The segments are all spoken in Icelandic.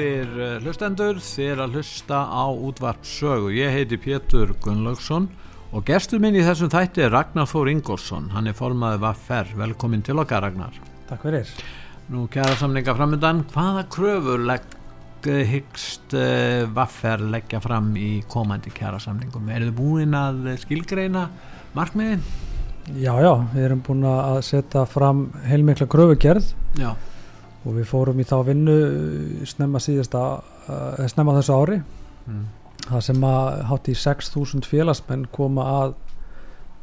Góðir eh, hlustendur, þér að hlusta á útvarpsögu. Ég heiti Pétur Gunnlaugsson og gestur minn í þessum þætti er Ragnar Þór Ingolson. Hann er formaðið Vaffer. Velkomin til okkar Ragnar. Takk fyrir. Nú kæra samninga framöndan, hvaða kröfur legg hyggst uh, Vaffer leggja fram í komandi kæra samningum? Er þið búin að skilgreina markmiðin? Já, já, við erum búin að setja fram heilmikla kröfugerð Já. Og við fórum í þá vinnu snemma síðasta, uh, snemma þessu ári Mm. það sem að hátt í 6.000 félagsmenn koma að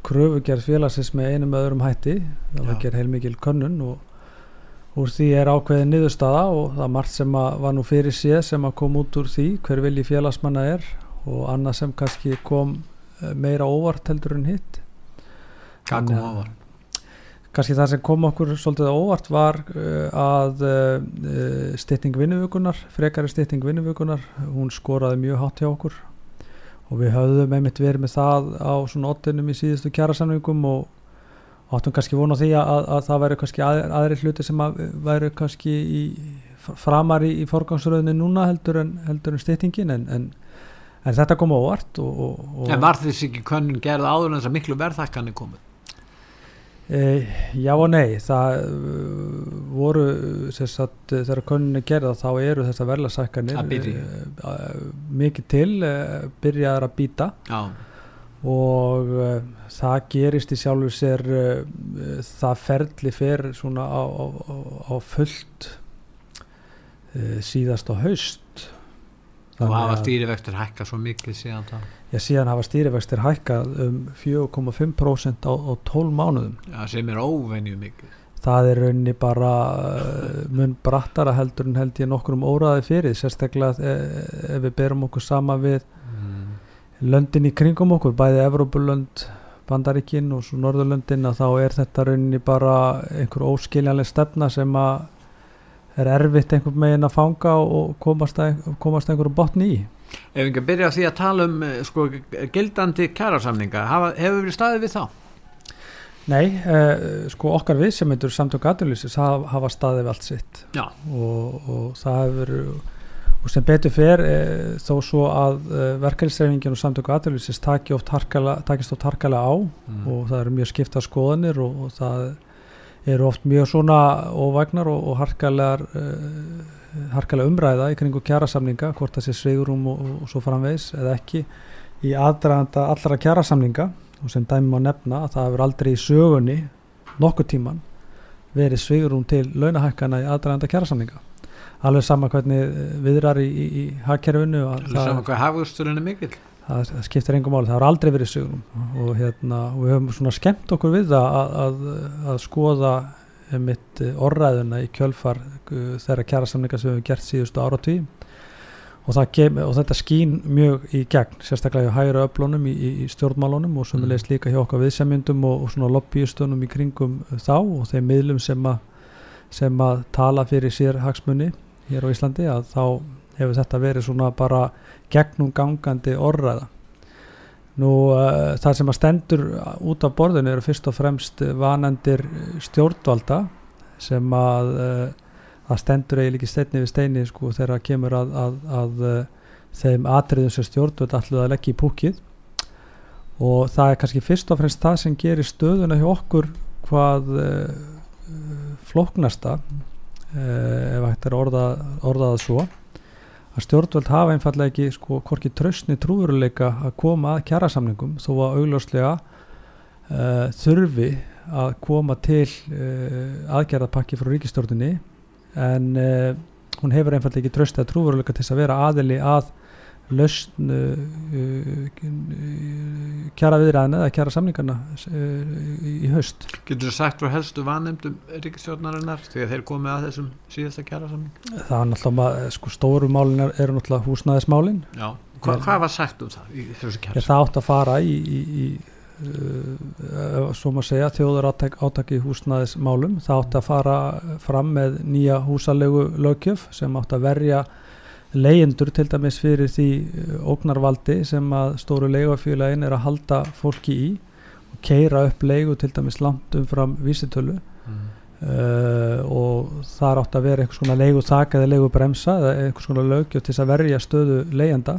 kröfugerð félagsins með einum öðrum hætti það gerð heilmikil könnun og úr því er ákveðin niðurstaða og það er margt sem að var nú fyrir séð sem að kom út úr því hver vilji félagsmanna er og annað sem kannski kom eh, meira óvart heldur en hitt Hvað kom ofar? Kannski það sem kom okkur svolítið óvart var uh, að uh, stytting vinnuvökunar, frekari stytting vinnuvökunar, hún skoraði mjög hátt hjá okkur og við höfðum einmitt verið með það á svona ottinum í síðustu kjærasamningum og áttum kannski vona því að, að það væri kannski að, aðri hluti sem að væri kannski í, framar í, í forgangsröðinu núna heldur en, en styttingin en, en, en þetta kom á óvart og, og, og En var þess ekki könnun gerð áður en þess að miklu verðhækkanir komið? E, já og nei, það uh, voru sem sagt, þegar könninni gerða þá eru þessar verðlasækkanir mikið til byrjaðar að býta og það gerist í sjálfu sér það ferli fer svona á, á, á, fullt síðast á haust. Og hafa stýrivextir hækka svo mikið síðan það. Já, síðan hafa stýrivextir hækkað um 4,5% á, á 12 mánuðum Já, sem er óvenju mikið. það er rauninni bara uh, mun brattara heldur en held ég nokkur um óraði fyrir sérstaklega eh, ef við berum okkur sama við Mm. löndin í kringum okkur, bæði Evrópulönd Bandaríkin og svo Norðurlöndin að þá er þetta rauninni bara einhver óskiljanleg stefna sem að er erfitt einhvern megin að fanga og komast að, komast að einhverju botni í Ef við ekki að byrja á því að tala um eh, sko, gildandi kærasamninga, hefur við staðið við þá? Nei, eh, sko okkar við sem heitur samtök aðurlýsis hafa, hafa staðið við allt sitt og, og það hefur og sem betur fer e, þó svo að e, verkefnisreifingin og taki oft harkala, takist oft harkalega á Mm. og það eru mjög skipta skoðanir og, og það eru oft mjög svona óvægnar og, og harkalegar uh, harkalega umræða í kringu kjærasamninga hvort það sé sveigurum og, og, svo framvegis eða ekki í aðdraðanda allra kjærasamninga og sem dæmi má nefna að það hefur aldrei í sögunni nokkuð tíman verið sveigurum til launahækkana í aðdraðanda kjærasamninga alveg sama hvernig eh, viðrar í, í, í hagkerfinu að Það er saman hvað hafusturinn er mikill. það, það skiptir engum máli, það har aldrei verið sögurum og hérna, og við höfum svona skemmt okkur við að, að, að skoða mitt orðræðuna í kjölfar uh, þeirra kjærasamninga sem við höfum gert síðustu áratví og, kem, og þetta skín mjög í gegn, sérstaklega hjá hægra öflunum í, í, í stjórnmálunum og sömulegis líka hjá okkar viðsemjundum og, og svona lobbyistunum í kringum þá og þeim miðlum sem að, sem að tala fyrir sér hagsmunni hér á Íslandi að þá hefur þetta verið svona bara gegnum gangandi orðræða nú uh, það sem að stendur út af borðinu eru fyrst og fremst vanendir stjórnvalda sem að uh, það stendur eiginlega ekki steinni við steini sko þegar það kemur að, að, að uh, þeim atriðum sem stjórnvöld ætluð að leggja í púkið og það er kannski fyrst og fremst það sem gerir stöðuna hjá okkur hvað uh, flóknasta uh, ef hægt er að orða, orða það svo að stjórnvöld hafa einfallega ekki sko hvorki tröstni trúveruleika að koma að kjærasamningum þó að augljóslega uh, þurfi að koma til uh, aðgerðapakki frá ríkistjórninni en uh, hún hefur einfallega ekki trösti að trúveruleika til þess að vera aðili að lausn kjara viðræðina eða kjara samningarna í haust Getur þú sagt frá helstu vanemdum ríkistjórnarinnar þegar þeir komið að þessum síðasta kjara samning? Það er náttúrulega, sko stóru málin eru náttúrulega húsnæðismálin Já, Hva, hvað var sagt um það í þessu kjara? Það átt að fara í, í, í uh, svo maður segja þjóður átaki í húsnæðismálum það átt að fara fram með nýja húsalegu lögjöf sem átt að verja leyendur til dæmis fyrir því uh, ógnarvaldi sem að stóru leigafélagin er að halda fólki í og keira upp leigu til dæmis langt umfram vísitölu mm. uh, og það átt að vera einhvers konar leigu þaka eða leigu bremsa eða einhvers konar lögjöf til að verja stöðu leyenda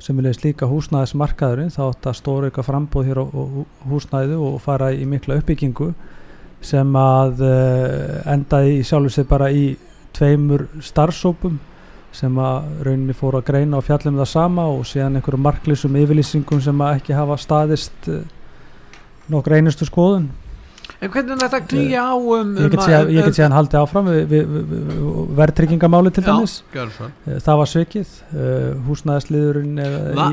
sem vilja slíka húsnæðismarkaðurinn þá átt að stóru eitthvað frambóð hér á, á húsnæðu og fara í mikla uppbyggingu sem að uh, endaði í sjálfur sig bara í tveimur starfsópum sem að rauninni fóru að greina og fjallum það sama og síðan einhverju marklísum yfirlýsingum sem að ekki hafa staðist uh, nokkur einustu skoðun. En hvernig er þetta klíja á um, um Ég get síðan, ég get síðan haldið áfram. Við, við, við, verðtryggingamáli til dæmis. uh, það var svikið. Uh, húsnæðisliðurinn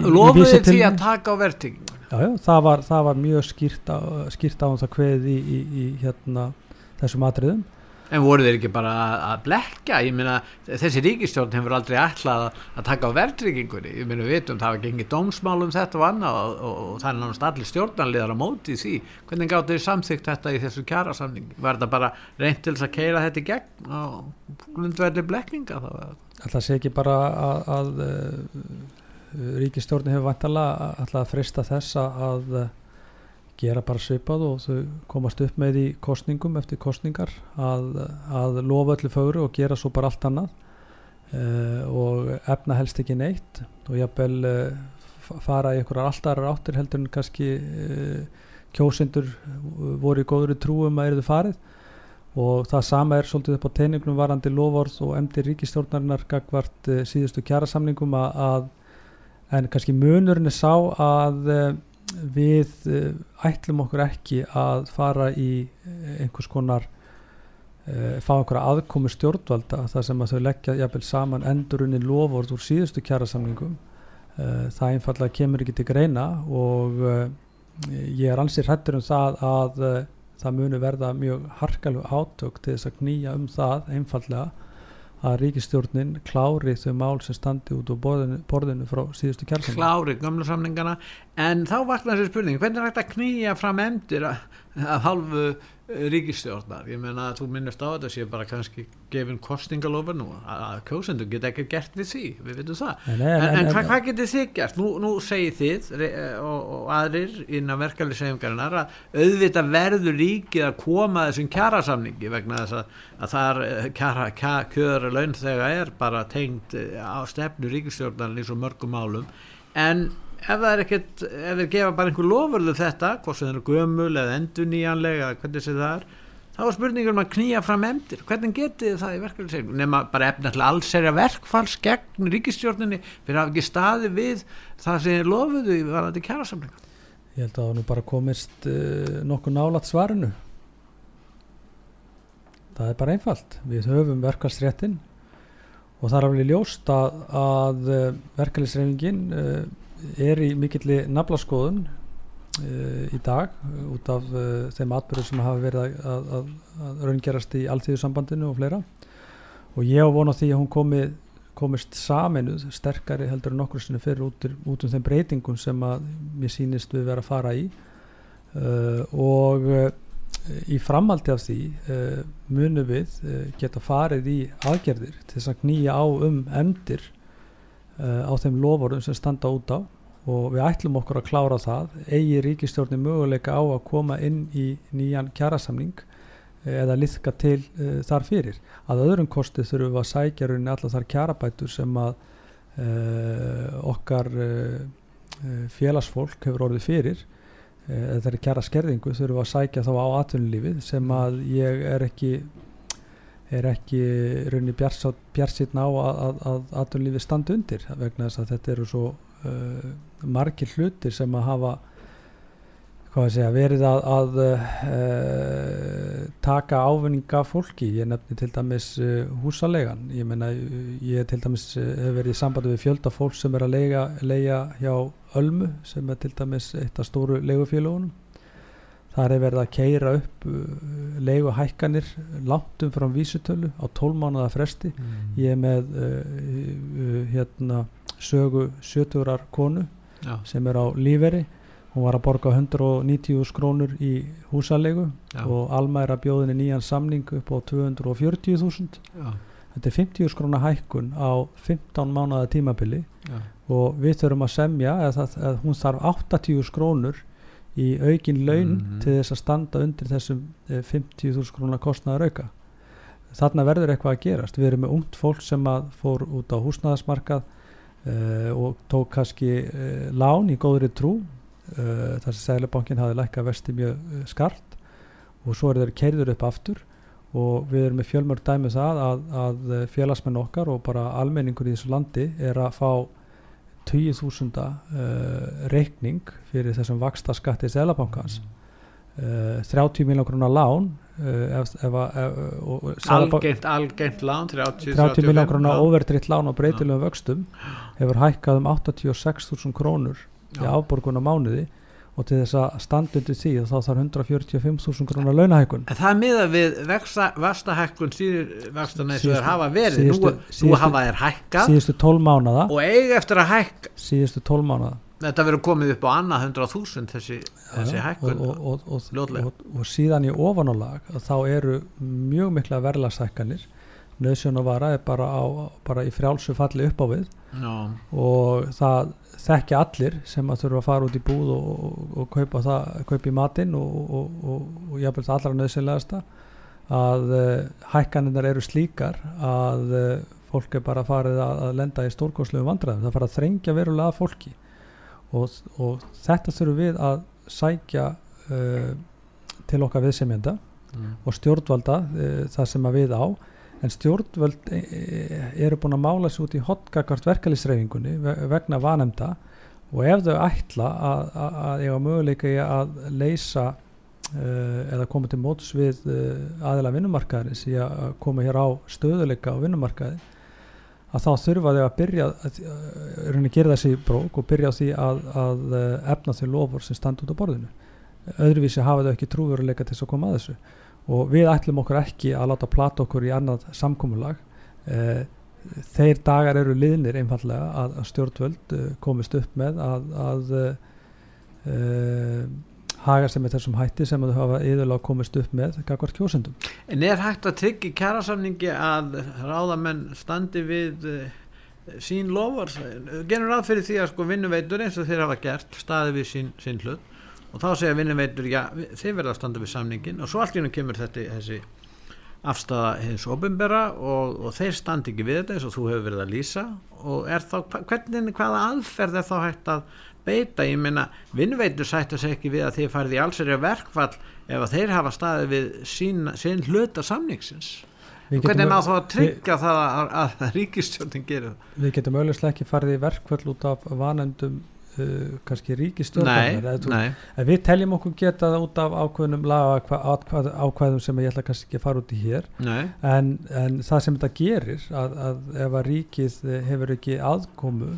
Lofuði því til... að taka á verðtryggingunni? Já, já, það var, það var mjög skýrt á, skýrt á um það hveð í, í, í hérna, þessum atriðum En voru þeir ekki bara að blekka? Ég meina, þessi ríkistjórn hefur aldrei ætlað að taka á verðtryggingunni. Ég meina, við veitum, það var gengið dómsmál um þetta og annað og, og, og það er náttúrulega allir stjórnarliðar á móti því. Hvernig gáttu þið samþygt þetta í þessu kjærasamning? Var þetta bara reynd til þess að keira þetta í gegn og grundverði blekkinga þá? Það sé ekki bara að, að, að uh, ríkistjórn hefur vantalega að frista þess að gera bara svipað og þau komast upp með í kostningum eftir kostningar að, að lofa öllu fögru og gera svo bara allt annað uh, og efna helst ekki neitt og jábel uh, eh, fara í einhverjar alltaf áttir heldur en kannski uh, kjósindur voru í góðri trúum að eruðu farið. Og það sama er svolítið upp á teiningnum varandi lofórð og emdi ríkistjórnarinnar gagvart síðustu kjærasamningum að, að en kannski munurinn er sá að við eh, ætlum okkur ekki að fara í eh, einhvers konar uh, fá einhverja aðkomi stjórnvalda þar sem að þau leggja jafnvel saman endurunni loford úr síðustu kjærasamlingum uh, það einfallega kemur ekki til greina og uh, ég er ansið hrættur um það að það muni verða mjög harkalug átök til þess að knýja um það einfallega að ríkistjórnin klári þau mál sem standi út á borðinu, borðinu frá síðustu kjærsamling klári gamla samlingana en þá vakna þessi spurning hvernig er þetta að knýja fram endur af halvu ríkistjórnar ég meina að þú minnist á þetta sé bara kannski gefin kostingalofa nú að kjósendur geta ekki gert við því við veitum það, en, en, en, en hvað hva getur þið gert? Nú, nú segir þið og, og aðrir innan verkefli segjumgarinnar að auðvitað verður ríkið að koma þessum kjærasamningi vegna þess að, að þar eh, kjara, kjöra laun þegar er bara tengt eh, á stefnu ríkistjórnar eins og mörgum málum. En ef það er ekkert, ef þeir gefa bara einhver lofurlu þetta, hvort sem það eru gömul eða endur nýjanlega, hvernig sé það er þá er spurningum um að knýja fram emdir hvernig getið það í verkefnisegnum nema bara efnarlega alls er að verkfalls gegn ríkistjórninni fyrir að hafa ekki staði við það sem er lofuðu í varandi kjærasamlinga Ég held að það nú bara komist uh, nokkuð nálat svarinu. Það er bara einfalt. Við höfum verkfallsréttin og það er alveg ljóst að, að uh, verkefnisegningin uh, er í mikilli naflaskoðun uh, í dag út af uh, þeim atbyrður sem hafa verið að, að, að, raungerast í alltíðusambandinu og fleira. Og ég á vona því að hún komi, komist saminuð sterkari heldur en okkur sinni fyrir út, út um þeim breytingum sem að mér sínist við vera að fara í. Uh, og í framaldi af því munum við geta farið í aðgerðir til þess að knýja á um emdir uh, á þeim loforum sem standa út á og við ætlum okkur að klára það eigi ríkistjórni möguleika á að koma inn í nýjan kjærasamning eh, eða liðka til uh, þar fyrir. Að öðrum kosti þurfum við að sækja rauninni allar þar kjærabætur sem að uh, okkar uh, félagsfólk hefur orðið fyrir eða það er kjæra skerðingu þurfum við að sækja þá á atvinnulífið sem að ég er ekki er ekki rauninni bjarsitna á að aðtunlífi standi undir vegna þess að þetta eru svo uh, margir hlutir sem að hafa að segja, verið að, að uh, taka ávinninga fólki, ég nefni til dæmis uh, húsalegan, ég menna ég til dæmis uh, hef verið í sambandi við fjölda fólk sem er að lega hjá Ölmu sem er til dæmis eitt af stóru legufélagunum þar er verið að keira upp legu hækkanir langt um frá vísutölu á 12 mánuða fresti mm. ég er með hérna sögu 70 konu Já. sem er á líferi hún var að borga 190 skrónur í húsalegu Já. og Alma er að bjóðinni nýjan samning upp á 240.000 þetta er 50 skróna hækkun á 15 mánada tímabili Já. og við þurfum að semja að, að, hún þarf 80 skrónur í aukin laun mm -hmm. til þess að standa undir þessum 50.000 eh, skróna kostnaður auka þarna verður eitthvað að gerast. Við erum með ungt fólk sem fór út á húsnaðasmarkað uh, og tók kannski uh, lán í góðri trú uh, þar sem Sælabankin hafi lækka vesti mjög skart og svo er þeir kerður upp aftur. Og við erum með fjölmörg dæmið um það að, að uh, félagsmenn okkar og bara almenningur í þessu landi er að fá 20.000 uh, reikning fyrir þessum vaksta skatti Sælabankans mm. 30 miljón krónar lán ef, ef, ef, algengt, algengt lán 30, 30 miljón krónar overdritt lán. á breytilegum vöxtum hefur hækkað um 86.000 krónur í afborgun á mánuði og til þess að standundi því þá þarf 145.000 krónar launahækkun. En það miða við vastahækkun síður það hafa verið. Síðustu, nú, síðustu, nú hafa þær hækkað. síðustu 12 mánada og eiga eftir að hækka. Síðustu 12 mánada þetta verður komið upp á annað 100.000 þessi, þessi hækkun. og, og, og, og síðan í ofanálag þá eru mjög mikla verðlasækkanir nöðsjón og vara er bara, á, bara í frjálsu falli upp á við no. og það þekkja allir sem að þurfa að fara út í búð og, og, og kaupa, það, kaupa í matinn og, og jáfnveg það allra nöðsynlegasta að uh, hækkaninnar eru slíkar að uh, fólk er bara farið að, að lenda í stórgóðslegu vandræðum, það fara að þrengja verulega fólki og þetta þurfum við að sækja uh, til okkar viðsemjenda mm. og stjórnvalda það sem að við á en stjórnvöld e, e, eru búin að mála sér út í hotgagart verkefliðsreyfingunni vegna vanemda og ef þau ætla að, að, að eiga möguleika í að leysa uh, eða koma til mótus við uh, aðila vinnumarkaðarins í að koma hér á stöðuleika á vinnumarkaði að þá þurfa þau að byrja að uh, gera þessi brók og byrja á því að, að efna þau lofur sem standa út á borðinu. Öðruvísi hafa þau ekki trúveruleika til þess að koma að þessu og við ætlum okkur ekki að láta plata okkur í annað samkómulag eh, þeir dagar eru liðnir einfallega að, að stjórnvöld eh, komist upp með að, að eh, haga sem er þessum hætti sem þau hafa yðurlega komist upp með kakvar kjósendum. En er hægt að tryggja kjærasamningi að ráðamenn standi við eh, sín lofar? Genur fyrir því að sko vinnuveitur eins og þeir hafa gert staði við sín, sín hlut og þá segja vinnumveitur já, þeir verða að standa við samningin og svo allt í húnum kemur þetta þessi afstæða hins ofinbera og, og þeir standi ekki við þetta eins og þú hefur verið að lýsa. Og er þá, hvernig, hvaða aðferð er þá hægt að beita, ég meina vinnveitur sættu sig ekki við að þeir farið í allsverja verkfall ef að þeir hafa staðið við sín, sín hluta samningsins. Hvernig ná þá að tryggja við, það að, að, að ríkistjórnin gerir Við getum auðvitað ekki farið í verkfall út af vanendum uh, kannski ríkistjórnar við teljum okkur geta það út af ákveðnum laga ákveðum sem ég ætla kannski ekki að fara út í hér. En, en það sem þetta gerir að, að ef að ríkið hefur ekki aðkomu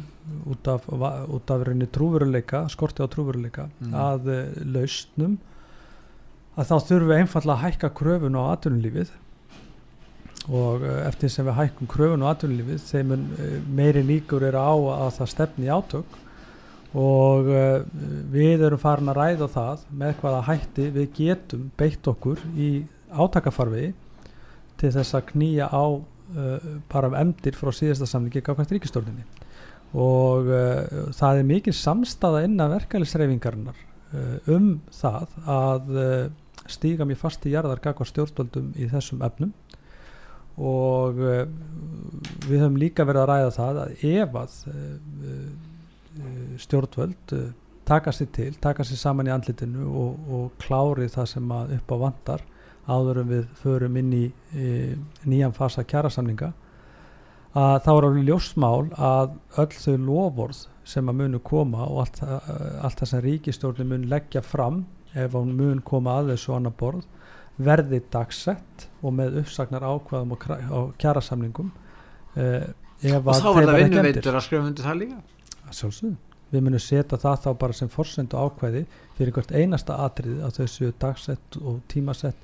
út af, út af trúveruleika, skorti á trúveruleika mm. að uh, lausnum að þá þurfum við einfalla að hækka kröfun á atvinnulífið. Og uh, eftir sem við hækkum kröfun á atvinnulífið þeim uh, meiri líkur eru á að það stefni átök og uh, við erum farin að ræða það með hvaða hætti við getum beitt okkur í átakafarfi til þess að knýja á uh, bara um emdir frá síðasta samlingi gafkvæmt ríkistórninni og uh, það er mikið samstaða innan verkefælisreifingarnar um það að stíga mér fast í jarðar gafkvæmt stjórnvöldum í þessum efnum. Og við höfum líka verið að ræða það að ef að stjórnvöld eh, taka sér til, taka sér saman í andlitinu og, og klári það sem upp á vandar áður en við förum inn í e, nýjan fasa kjærasamninga að þá er alveg ljósmál að öll þau lofórð sem að munu koma og allt, allt það sem ríkistjórnum mun leggja fram ef hún mun koma að þessu annar borð verði dagsett og með uppsagnar ákvaðum og, kjærasamningum ef og þá var það vinnuveitur að skrifa undir það líka Að sjálfsögðu. Við munum setja það þá bara sem forsendu ákvæði fyrir hvert einasta atrið að þau séu dagsett og tímasett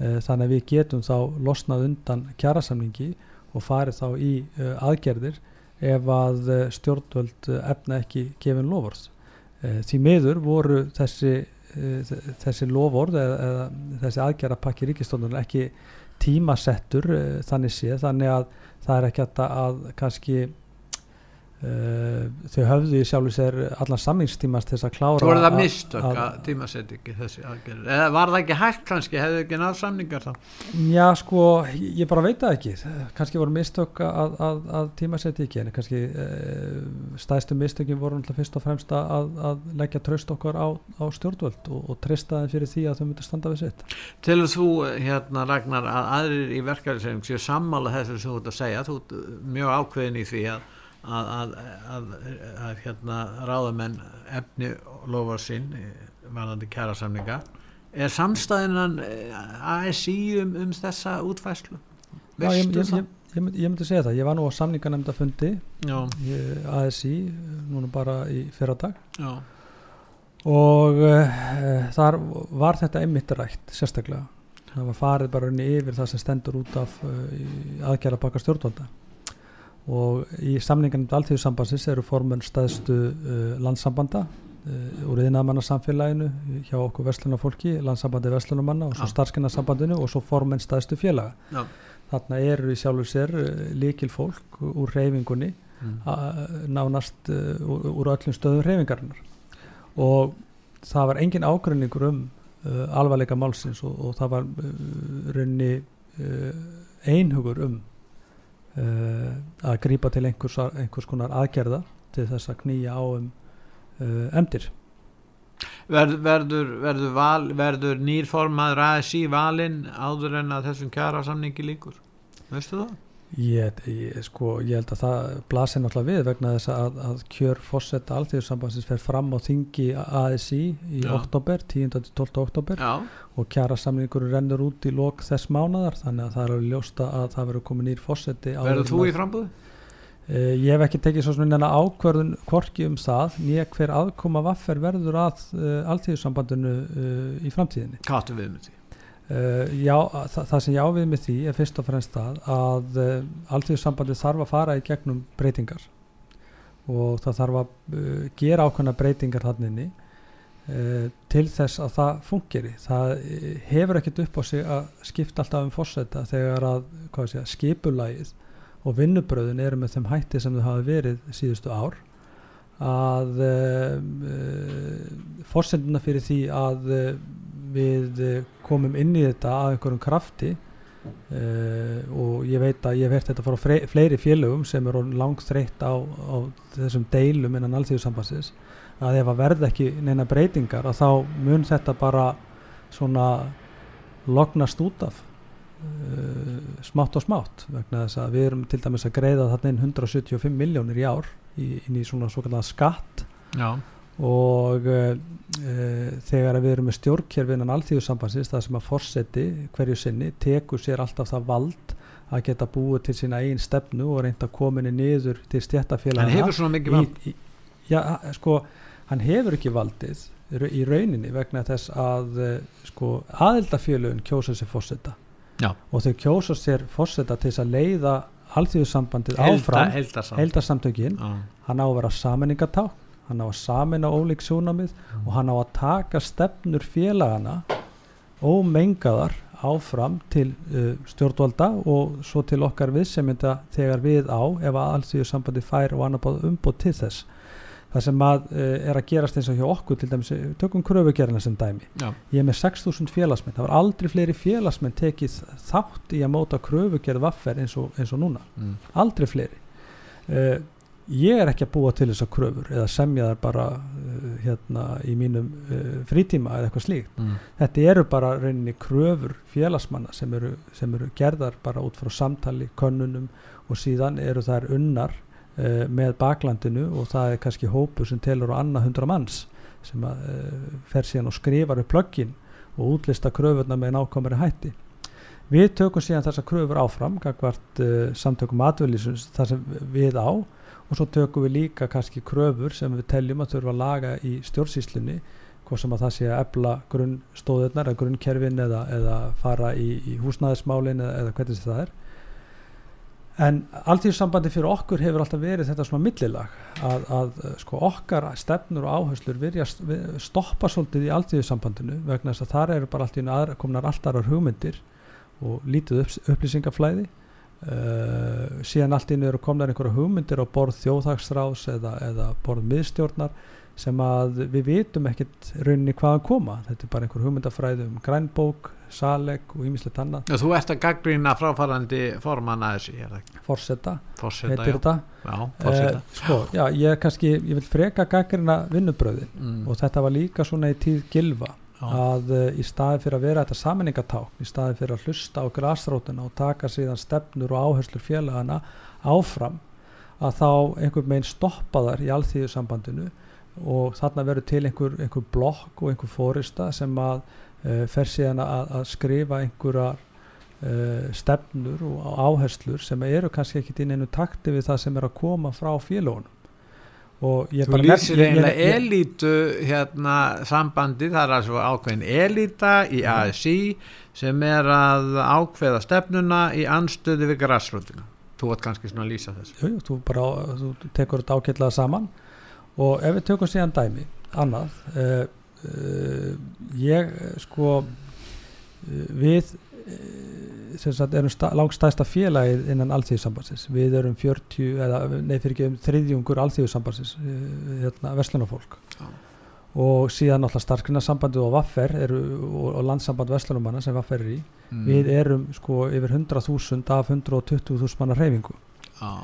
uh, þannig að við getum þá losnað undan kjærasamningi og farið þá í uh, aðgerðir ef að uh, stjórnvöld efna ekki gefin lofórð. Uh, því miður voru þessi, þessi lofórð eða, eða þessi aðgerðapakki ríkistofnun ekki tímasettur þannig séð þannig að það er ekki hægt að kannski Uh, þau höfðu í sjálfu sér allan samlingstímast til þess að klára voru það að- mistök að- að tímasettingi þessi aðgerð eða var það ekki hægt kannski, hefðu ekki náð samningar þá? Já sko, ég bara veit það ekki. Kannski voru mistök að, að, að tímasetja ekki en kannski uh, stæðstu mistökin voru náttúrulega fyrst og fremst að, að leggja tröst okkar á, á stjórnvöld og, og treysta þeim fyrir því að þau myndu standa við sitt. Telur þú hérna Ragnar að aðrir í verkefnisefing séu sammála ert að að að, að, hérna ráðamenn efni lofa sín varðandi kjærasamninga er samstæðinan ASI um, um þessa útfæslu Já, ég, ég, ég, ég, myndi- segja það, ég var nú á samninganemnda fundi Já, ASI, núna bara í fyrradag. Já, og uh, þar var þetta einmitt rætt sérstaklega. Það var farið bara inn yfir það sem stendur út af uh, aðgerða baka stjórnvalda og í samningan um alltíðusambansins eru formun staðstu uh, landsambanda uh, úr yðnaðmannarsamfélaginu hjá okkur verslunarfólki, landsambandi verslunumanna og svo starfskennarsambandinu og svo formun staðstu félaga já. þarna eru í sjálfu sér uh, líkil fólk úr reyfingunni Mm. nánast úr, úr öllum stöðum reyfingarinnar og það var engin ágrunningur um alvarleika málsins og, og það var raunni einhugur um að grípa til einhvers, einhvers konar aðgerða til þess að knýja á um emdir Verð, verður, verður, val, verður nýrformaður ASI valinn áður en að þessum kjara samningi líkur veistu það? Ég, ég, sko, ég held að það blasir náttúrulega við vegna þess að, að kjör fórsetta alþjóðsambansins fer fram á þingi ASI í Já. oktober, 10-12 oktober Já, og kjara samningur rennur út í lok þess mánadar þannig að það er alveg ljósta að það verður komið nýr fórseti verður þú í frambúði? Uh, ég hef ekki tekið svo svona ákvörðun korki um það, nýja hver aðkoma vaffer verður að uh, alþjóðsambandinu uh, í framtíðinni Hvað áttu við með því? Uh, já, það, það sem ég ávið með því er fyrst og fremst það að uh, alltíðsambandið þarf að fara í gegnum breytingar. Og það þarf að uh, gera ákveðna breytingar þannig uh, til þess að það fungeri það hefur ekkert upp á sig að skipta alltaf um fórseta þegar að sé, skipulægið og vinnubröðin eru með þeim hætti sem þau hafa verið síðustu ár að fórsenduna fyrir því að við uh, komum inn í þetta að einhverjum krafti uh, og ég veit að ég hert þetta frá fleiri félögum sem eru langt þreytt á, á þessum deilum innan alþjóðsambansins að ef að verða ekki neina breytingar að þá mun þetta bara svona lognast út af uh, smátt og smátt vegna þess að við erum til dæmis að greiða þarna inn 175 miljónir í ár í, inn í svona svo kallar skatt. Já, og uh, uh, þegar við erum með stjórnkerfinan alþjóðsambansins það sem að forseti hverju sinni tekur sér alltaf það vald að geta búið til sína einn stefnu og reynda kominni niður til stjættafélagana en hefur svona mikið vald? í, í, já, sko, hann hefur ekki valdið í ra- í rauninni vegna þess að uh, sko, aðildafélögin kjósa sér fórseta Já. og þau kjósa sér fórseta til þess að leiða alþjóðsambandið Helda, áfram heldarsamt heldarsamtökin Já, hann á að vera saminningatá hann á að samina ólík sjónamið og hann á að taka stefnur félagana ómengaðar áfram til uh, stjórnvalda og svo til okkar viðsemynda þegar við á ef að allsíðu sambandi fær og annað umbóð til þess. Það sem að uh, er að gerast eins og hjá okkur til dæmis, við tökum kröfugerðina sem dæmi. Já, ég er með 6.000 félagsmenn. Það var aldrei fleiri félagsmenn tekið þátt í að móta kröfugerð vaffer eins og, eins og núna. Mm. aldrei fleiri. Uh, ég er ekki að búa til þessar kröfur eða semja þar bara uh, hérna í mínum uh, frítíma eða eitthvað slíkt Mm. þetta eru bara rauninni kröfur félagsmanna sem eru, sem eru gerðar bara út frá samtali, könnunum og síðan eru þær unnar uh, með baklandinu og það er kannski hópu sem telur á annað hundra manns sem að, fer síðan og skrifar upp plöggin og útlista kröfurna með nákvæmari hætti við tökum síðan þessa kröfur áfram gagvart uh, samtökum atvinnlýsins þar sem við á og svo tökum við líka kannski kröfur sem við teljum að þurfa að laga í stjórnsýslunni hvort sem að það sé að ebla grunnstóðurnar eða grunnkerfin eða, eða fara í, í húsnæðismálin eða, eða hvernig það er. En alltíðsambandi fyrir okkur hefur alltaf verið þetta svona millilag að, að sko okkar stefnur og áherslur virja stoppa svolítið í alltíðsambandinu vegna þess að þar eru bara alltaf komnar alltaf hugmyndir og lítið upp, upplýsingaflæði. Uh, síðan alltaf eru komnar einhverja hugmyndir á borð þjóðhagsráðs eða, eða borð miðstjórnar sem að við vitum ekkert rauninni hvaðan koma. Þetta er bara einhver hugmyndafræði um grænbók saleg og ímislegt annað. Þú ert að gaggrýna fráfærandi forman að þessi Forsetta heitir þetta. Já, eh, sko, já, ég, kannski, ég vil freka gaggrýna vinnubröðin mm. og þetta var líka svona í tíð gilva já. Að uh, í staði fyrir að vera þetta saminningaták í staði fyrir að hlusta á græsrótuna og taka síðan stefnur og áherslur félagana áfram að þá einhver meginn stoppaðar í alþýðusambandinu og þarna verður til einhver, einhver blokk og einhver fórista sem að uh, fer síðan að, að skrifa einhverja uh, stefnur og áherslur sem eru kannski ekki inn einu takti við það sem er að koma frá félagunum Þú lýsir eiginlega elítu hérna sambandi það er altså ákveðin elíta í ASI sem er að ákveða stefnuna í anstöðu við græsröndina þú vart kannski svona að lýsa þessu. Jú, þú, bara, þú tekur þetta ákveðlega saman. Og ef við tökum síðan dæmi annað uh, uh, ég sko uh, við sagt, erum langstæsta félagið innan allþjóðsambansins við erum 40 eða nei fyrir ekki um þriðjungur allþjóðsambansins hérna Vestlunarfólk ja. og síðan alltaf starfgrunarsambandið og Vaffer eru, og, og landsamband Vestlunumanna sem Vaffer er í. Mm. við erum sko yfir 100.000 af 120.000 manna reyfingu ja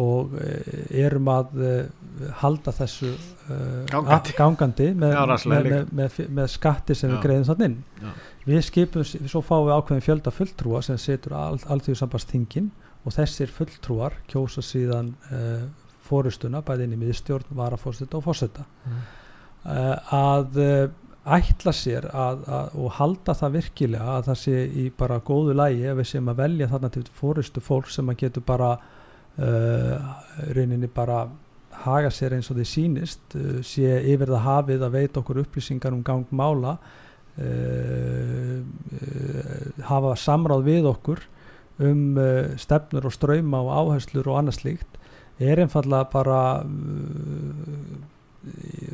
og eh, erum að uh, halda þessu uh, gangandi, gangandi með, með, með, með skatti sem Já. við greiðum þann inn Já. við skipum, svo fáum við ákveðin fjölda fulltrúa sem setur allþjóðu sambastingin og þessir fulltrúar kjósa síðan uh, fórustuna bæði inn í miðstjórn, varafórsetta og fórsetta mm. að ætla sér að, að, og halda það virkilega að það sé í bara góðu lægi ef við séum að velja þarna til fórustu fólk sem að getur bara uh, rauninni bara haga sér eins og því sínist uh, sé yfir það hafið að veita okkur upplýsingar um gangmála uh, hafa samráð við okkur um stefnur og ströyma og áherslur og annað slíkt er einfallega bara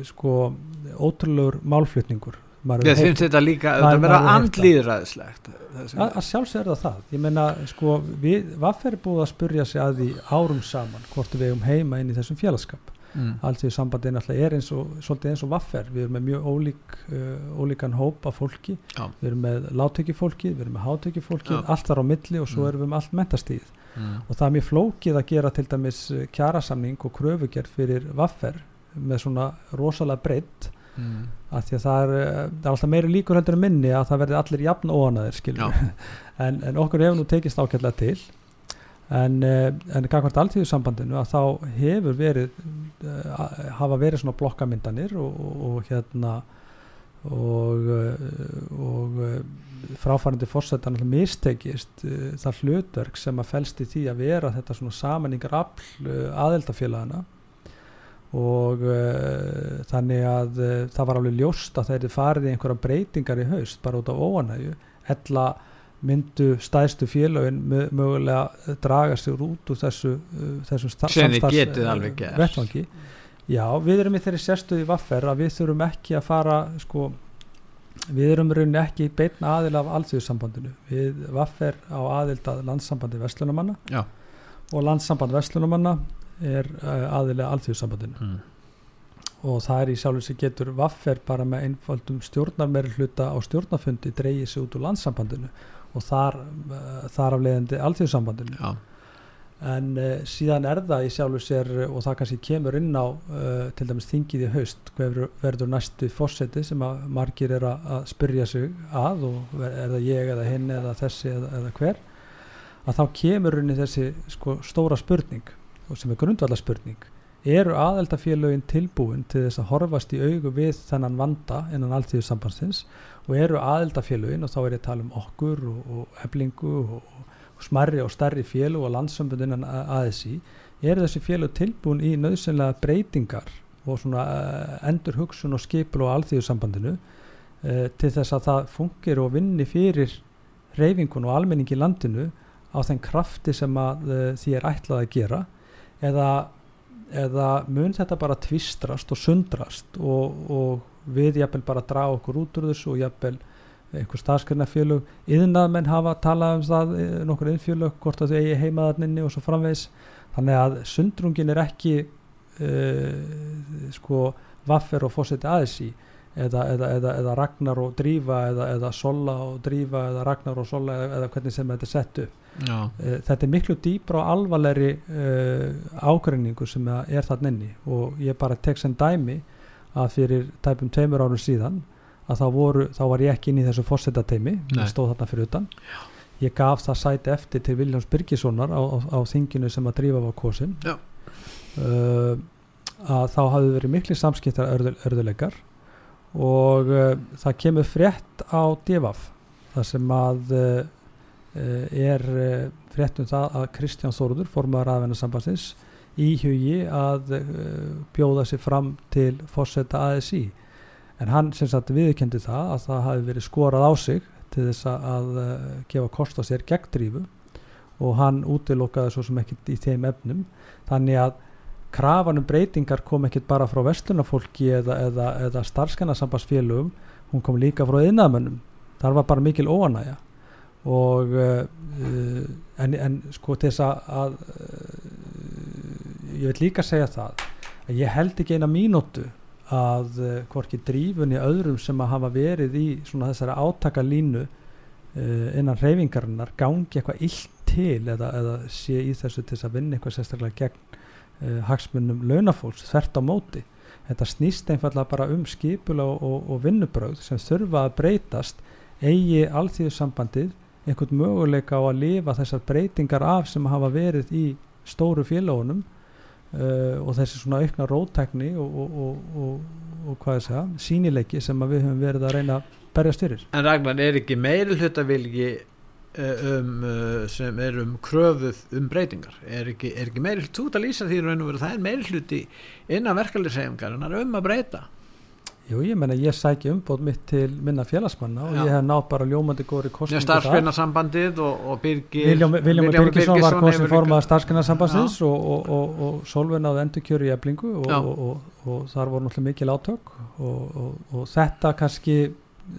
sko ótrúlegur málflutningur Ég finnst þetta líka að vera andlýðræðislegt að sjálfsverða það ég menna sko við Vaffer er búið að spurja sig að því árum saman hvort við hefum heima inn í þessum félagskap. Mm. allt því sambandin alltaf er eins og svolítið eins og Vaffer, við erum með mjög ólík uh, ólíkan hóp af fólki. Já. við erum með láttökifólki, við erum með hátökifólki allt þar á milli og svo mm. erum við með allt mentastíð mm. og það er mjög flókið að gera til dæmis uh, kjærasamning og kröfugerð fyrir Vaffer með svona rosalega breytt mm. að því að það er, eh, það er alltaf meiri líkur heldur en minni að það verði allir jafn óanaðir en, en okkur hefur nú tekist ákveðlega til. En, eh, en gangvart alltíðusambandinu að þá hefur verið eh, hafa verið svona blokkamyndanir og, og, og hérna og, og fráfærandi fórsetan mistekist það hlutverk sem að fælst í því að vera þetta svona samanningar afl aðeldafélagana og uh, þannig að uh, það var alveg ljóst að þeir farið í einhverja breytingar í haust bara út af óanægu hella myndu stæðstu félagin mögulega draga sér út úr þessu, uh, þessu samstagsvettvangi já, við erum í þeirri sérstuði vaffer að við þurfum ekki að fara sko, við erum rauninni ekki beitna aðil af allþjóðsambandinu við vaffer á aðild að landsambandi Vestlunumanna og landssamband Vestlunumanna er uh, aðilega alþjóðsambandinu mm. og það er í sjálf sem getur vaffer bara með einfaldum stjórnarmeri hluta á stjórnafundi dreyið sér út úr landsambandinu og þar, uh, þar af leiðandi alþjóðsambandinu ja. en uh, síðan er það í sjálf sér og það kannski kemur inn á til dæmis þingið í haust hver verður næstu fósetti sem að margir er að spyrja sig að og er það ég eða hinn eða þessi eða, eða hver að þá kemur inn í þessi sko, stóra spurning og sem er grundvallarspurning eru aðeldafélögin tilbúin til þess að horfast í augu við þennan vanda innan alltíðusambansins og eru aðeldafélögin og þá er ég að tala um okkur og, og eblingu og, og smarri og starri félög og landsambund innan ASI eru þessi félög tilbúin í nöðsynlega breytingar og svona uh, endur hugsun og skipul og alltíðusambandinu uh, til þess að það fungir og vinni fyrir reyfingun og almenning í landinu á þenn krafti sem að uh, því er ætlað að gera eða eða mun þetta bara tvistrast og sundrast og, og við jafnvel bara draga okkur út úr þessu og jafnvel einhver staðskernafélug yðnað menn hafa talað um það eh, nokkur innfélug, hvort að þau eigi heimaðarninni og svo framvegs þannig að sundrungin er ekki uh, sko vaffer og fósetti aðeins í eða, eða, eða, eða Ragnar og Drífa eða Sola og Drífa eða Ragnar og Sola eða hvernig sem þetta er sett upp. Já. Eh, þetta er miklu dýbra og alvarlegri uh, ágreiningu sem er þarna inni. Og ég bara tek sem dæmi að fyrir tæpum tveimur árum síðan að þá, voru, þá var ég ekki inn í þessu fórsetateimi, ég stóð þarna fyrir utan. Ég gaf það sæti eftir til Viljáns Byrkissonar á, á, á þinginu sem að drífa var kosin. Uh, að þá hafði verið miklu samskiptar örðu, örðuleikar og uh, það kemur frétt á divaf þar sem að Eh, er fréttum það að Kristján Þóruður, formar aðvennasambansins í hugi að bjóða sér fram til fórsetta ASI en hann sem sagt viðkendi það að það hafi verið skorað á sig til þess að gefa kost á sér gegndrífu. Og hann útilokkaði svo sem ekkert í þeim efnum. Þannig að krafanum breytingar kom ekkert bara frá vestunafólki eða, eða, eða starfskanarsambansfélögum hún kom líka frá innamönnum þar var bara mikil óanægja og uh, en, en sko þess að uh, ég vil líka segja það að ég held ekki eina mínútu að uh, hvorki drífunni öðrum sem að hafa verið í svona þessari átakalínu innan reyfingarinnar gangi eitthvað illt til eða, eða sé í þessu til þess að vinna eitthvað sérstaklega gegn hagsmunum launafólks þvert á móti þetta snýst einfallega bara um skipula og, og, og vinnubröð sem þurfa að breytast eigi allþjóðsambandið einhvern möguleika á að lifa þessar breytingar af sem hafa verið í stóru félagunum uh, og þessi svona aukna rótækni og, og, hvað ég segja, sínileiki sem við höfum verið að reyna að berjast fyrir. En Ragnar, er ekki meiri hlutavilgi uh, um, uh, sem er um kröfuð um breytingar? Er ekki, er ekki meiri þú ert að lýsa því raun og verið það er meiri hluti innan verkefliðsegjumgar en það er um að breyta? Jú, ég menna ég sæki umbót mitt til minna félagsmanna og Já. ég hef nátt bara ljómandi góri kostningu. Starfsgrunarsambandið og, og Birgir Viljum, Birgisson var kosin formað starfsgrunarsambandsins og, og, og Solveig náði endur kjöru í eblingu og þar voru náttúrulega mikil átök og þetta kannski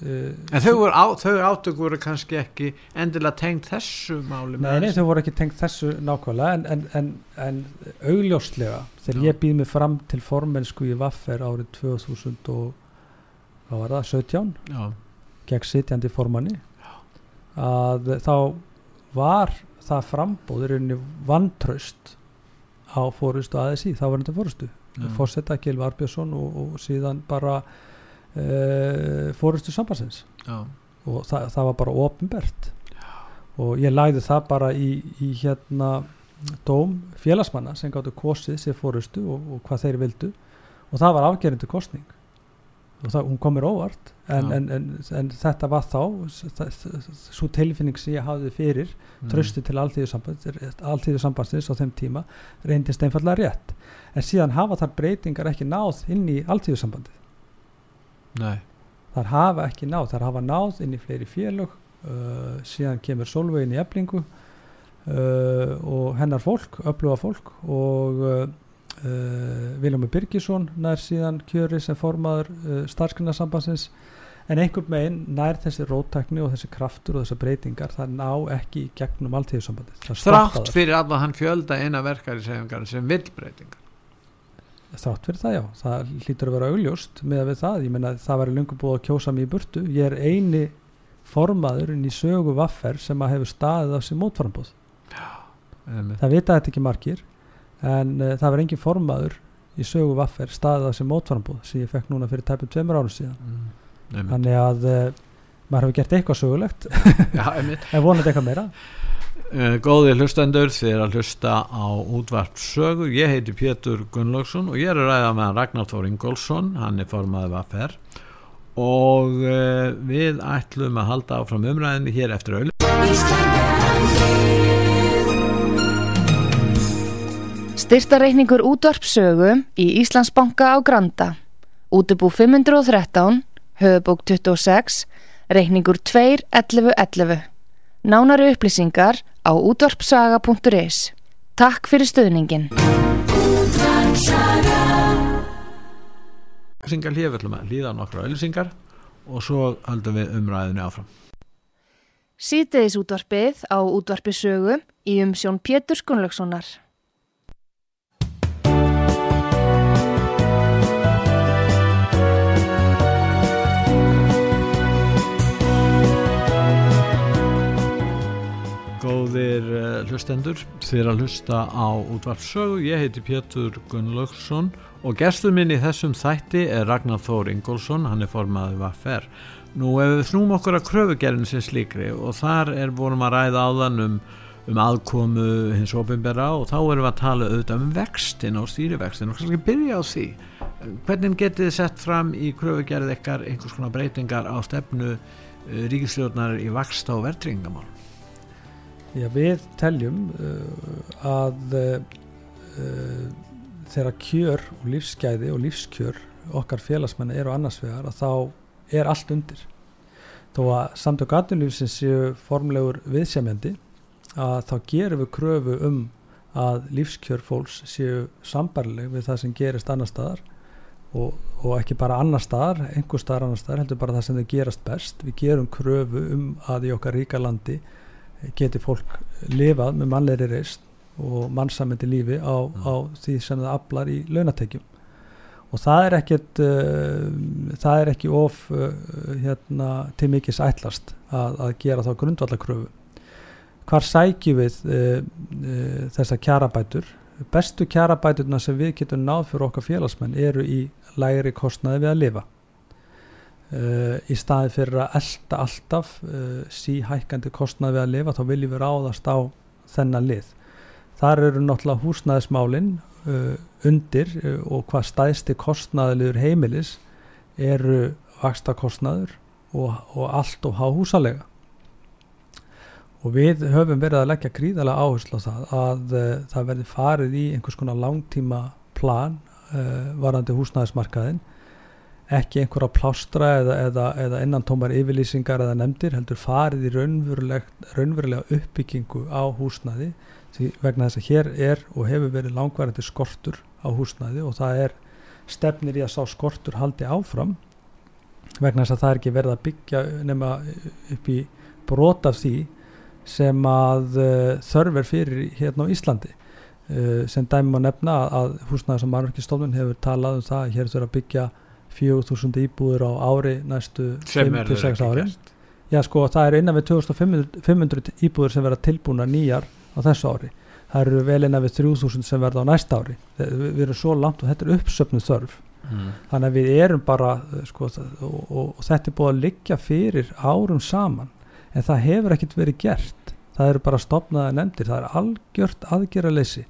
Uh, en þau, á, þau átök voru kannski ekki endilega tengt þessu máli Nei, nei þau voru ekki tengt þessu nákvæmlega en, en, en, en augljóslega þegar Já. ég býð mig fram til formensku í Vaffer árið 2000 og hvað var það, 17 Já. gegn sitjandi formanni Já. að þá var það frambóðurinn vantraust á fórustu aðeins í, þá var þetta fórustu fórsetta Gilvi Arbjörnsson og, og síðan bara uh, fórustu sambansins Já. og það, það var bara ofinbert og ég læði það bara í, í hérna dóm félagsmanna sem gáttu kosið sér fórustu og, og hvað þeir vildu. Og það var afgerðindu kostning og það, hún komir óvart. En, en, en, en þetta var þá svo tilfinning sem ég hafði fyrir mm. tröstu til alltíðu sambandsins á þeim tíma reyndist einfallega rétt. En síðan hafa þar breytingar ekki náð inn í alltíðu sambandi Nei. þar hafa ekki náð, þar hafa náð inn í fleiri félög uh, síðan kemur Solveigin í eblingu uh, og hennar fólk, öfluga fólk og uh, uh Viljami Birgisson nær síðan kjöri sem formaður uh, starfsgrunarsambansins en einhvern meginn nær þessi rótækni og þessi kraftur og þessi breytingar það ná ekki gegnum alltíðsambandi Þrátt fyrir alla hann fjölda eina verkar í segjumgar sem vil breytingar þrátt fyrir það já, það hlýtur að vera augljóst með að við það, ég menna það væri lungu búið að kjósa mér í burtu, ég er eini formaðurinn í sögu vaffer sem að hefur staðið af sér mótfarnbóð það vita þetta ekki margir en uh, það var engin formaður í sögu vaffer staðið af sér mótfarnbóð sem ég fekk núna fyrir tæpum tveimur árum síðan. Mm. þannig að uh, maður hefur gert eitthvað sögulegt. En vonandi eitthvað meira góði hlustendur þið að hlusta á útvarp sögu. Ég heiti Pétur Gunnlaugsson og ég er að ræða með Ragnar Þór Ingólfsson. Hann er formaðið vaffer og uh, við ætlum að halda áfram umræðinni hér eftir öll Styrtareikningur útvarp sögu í Íslandsbanka á Granda. Útubú 513 höfubók 26 reikningur 2.11.11 Nánari upplýsingar á útvarpsaga.is Takk fyrir stöðningin. Ölsingar hlifillum að líða nokkra ölsingar og svo höldum við umræðinu áfram. Sýteðis útvarpið á útvarpisögu í umsjón Pétur Skunlökssonar. Hlustendur, er að hlusta á útvarpsögu, ég heiti Pétur Gunnlaugsson og gestur minn í þessum þætti er Ragnar Þór Ingólfsson, hann er formaðið vaffer. Nú ef við snúm okkur að kröfugerðin sem slíkri og þar er vorum að ræða áðan um, um aðkomu hins ofinbera og þá erum við að tala auðvitað um vextin og stýrivextin og kannski byrja á því. Hvernig getið þið sett fram í kröfugerð ekkar einhvers konar breytingar á stefnu uh, ríkistjórnar í vaksta og verðringamál? Já, við teljum uh, að uh, þegar kjör og lífsgæði og lífskjör okkar félagsmenn eru annars vegar að þá er allt undir. Þó að samtök aðunlífsins séu formlegur viðsefjandi að þá gerum við kröfu um að lífskjör fólks séu sambarleg við það sem gerist annar staðar og, og ekki bara annar staðar, einhver staðar annar staðar, heldur bara það sem þau gerast best. Við gerum kröfu um að í okkar ríka landi geti fólk lifað með mannleiri reist og mannsamöndi lífi á, mm. á því sem það aflar í launatekjum. Og það er ekkert uh, það er ekki of uh, hérna, til mikið sætlast að, að gera þá grundvallakröfu hvar sækjum við uh, þessar kjarabætur? Bestu kjarabæturna sem við getum náð fyrir okkar félagsmenn eru í læri kostnaði við að lifa Uh, í staði fyrir að elda alltaf uh, síhækkandi kostnað við að lifa þá viljum við ráðast á þennan lið. Þar eru náttúrulega húsnæðismálin uh, undir og hvað stæðsti kostnaðilegur heimilis eru vaksta kostnaður og, og allt og há húsalega og við höfum verið að leggja gríðalega áherslu á það að það verði farið í einhvers konar langtíma plan varandi húsnæðismarkaðin ekki einhverja plástra eða, eða, eða innantómar yfirlýsingar eða nefndir heldur farið í raunverulega uppbyggingu á húsnæði vegna þess að hér er og hefur verið langvarandi skortur á húsnæði og það er stefnir í að sá skortur haldi áfram vegna þess að það er ekki verið að byggja nema upp í brot af því sem að uh, þörf er fyrir hérna á Íslandi. Uh, sem dæmi má nefna að húsnæði sem Marverkistofnun hefur talað um það að hér þurfa að byggja 4000 íbúður á ári næstu 5-6 ári já sko það eru innan við 2500 íbúður sem verða tilbúna nýjar á þessu ári. Það eru vel innan við 3000 sem verða á næsta ári. Við, erum svo langt og þetta er uppsöfnuð þörf. Mm. þannig að við erum bara sko, og, og, og þetta er búið að liggja fyrir árum saman en það hefur ekkert verið gert. Það eru bara stopnaða nefndir það er algjört aðgerraleysi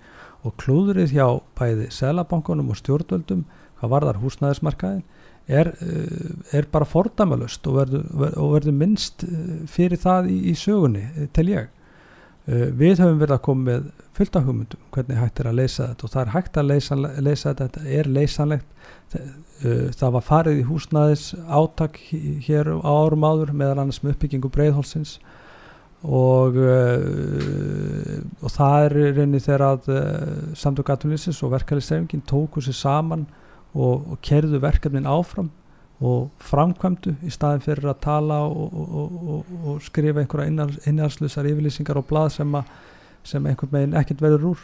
og klúðrið hjá bæði selabankunum og stjórnvöldum hvað varðar húsnæðismarkaðin er, eh, er bara fordamalust og verður, verður minnst eh, fyrir það í, í sögunni eh, til ég. Við höfum verið að koma með fullt af hugmyndum hvernig hægt er að leysa þetta og það er hægt að leysa, leysa þetta þetta er leysanlegt. Það var farið í húsnæðis átak hér á árum áður meðal annars með uppbyggingu breyðhólsins og og það er reynið þegar að samtök aðtunlýsins og verkefælisefingin tóku sér saman og, og kerðu verkefnin áfram og framkvæmdu í staðin fyrir að tala og, og, og skrifa einhverja innhalslusar yfirlýsingar og blað sem, a, sem einhvern veginn ekkert verður úr.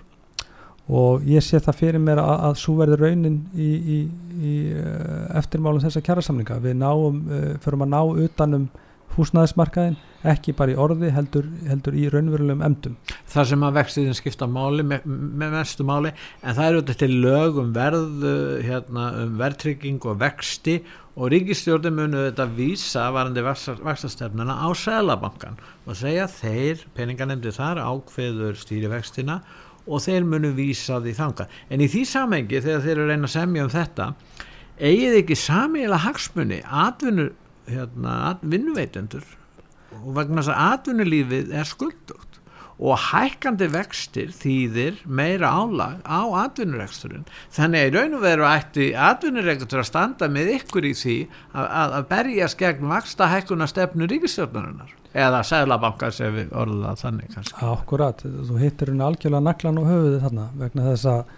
Og ég sé það fyrir mér að, að svo verður raunin í, í, í uh, eftirmálum þessa kjærasamlinga við náum, uh, förum að ná utanum húsnæðismarkaðin ekki bara í orði heldur, heldur í raunverulegum emdum Það sem að vextiðin skipta máli með, með mestu máli en það eru þetta til lög um verð hérna, um verðtrygging og vexti og ríkistjórnum munu þetta vísa varandi vaxtastefnuna á Sælabankan og segja þeir, peninganemdi þar ákveður stýrivextina og þeir munu vísa því þanga en í því samengi þegar þeir eru reyna að semja um þetta eigið ekki samiðilega hagsmunni atvinnu hérna, vinnuveitendur. Og vegna þess að atvinnulífið er skuldugt. Og hækkandi vextir þýðir meira álag á atvinnureksturinn. Þannig að í raun og veru ætti atvinnurekstur að standa með ykkur í því að, að, að berjast gegn vaksta hækkuna stefnu ríkistjórnarinnar eða seglabankar sem við orðum það þannig kannski. Akkurat, þú hittir henni algjörlega naklan og höfuði þarna vegna þess að,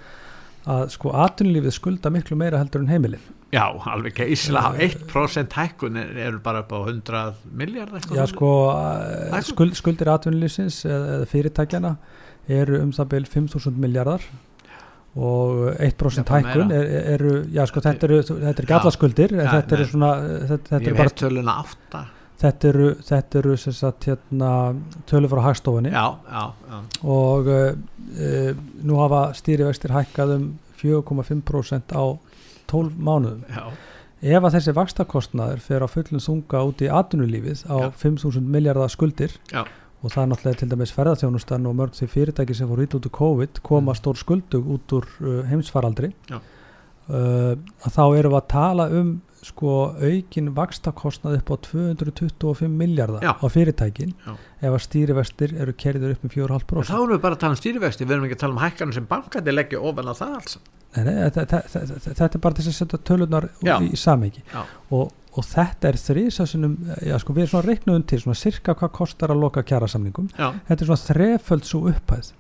að sko atvinnulífið skulda miklu meira heldur en heimilin Já, alveg geysla, 1% hækkun er, er bara upp á 100 miljard Já, sko, eh, skuld, skuldir atvinnulífsins eða fyrirtækjana eru um það beil 5.000 miljardar og 1% hækkun eru, er, já sko, þetta eru, þetta eru gallaskuldir, ja, þetta eru svona þetta, þetta Ég veit töluna 8 Þetta eru, þetta eru sagt, hérna, tölur frá hagstofunni. Já, já, já. og uh, nú hafa stýrivextir hækkað um 4,5% á 12 mánuðum Já. ef að þessi vakstakostnaður fer á fullum þunga út í atvinnulífið á 5.000 miljardar skuldir Já. og það er náttúrulega til dæmis ferðarþjónustan og mörg því fyrirtæki sem fór ít út úr COVID koma mm. stór skuldug út úr uh, heimsfaraldri uh, að þá eru við að tala um sko aukin vakstakostnað upp á 225 miljardar á fyrirtækin Já. ef að stýrivestir eru kerður upp með 4,5% Þá erum við bara að tala um stýrivesti, við erum ekki að tala um hækkanum sem bankandi leggja ofan á það alls þetta er bara þess að setja tölunar í, samhengi. Og, og þetta er þrýsasunum sko, við erum svona reiknuðum til svona cirka hvað kostar að loka kjara samningum þetta er svona þreföld svo upphæð.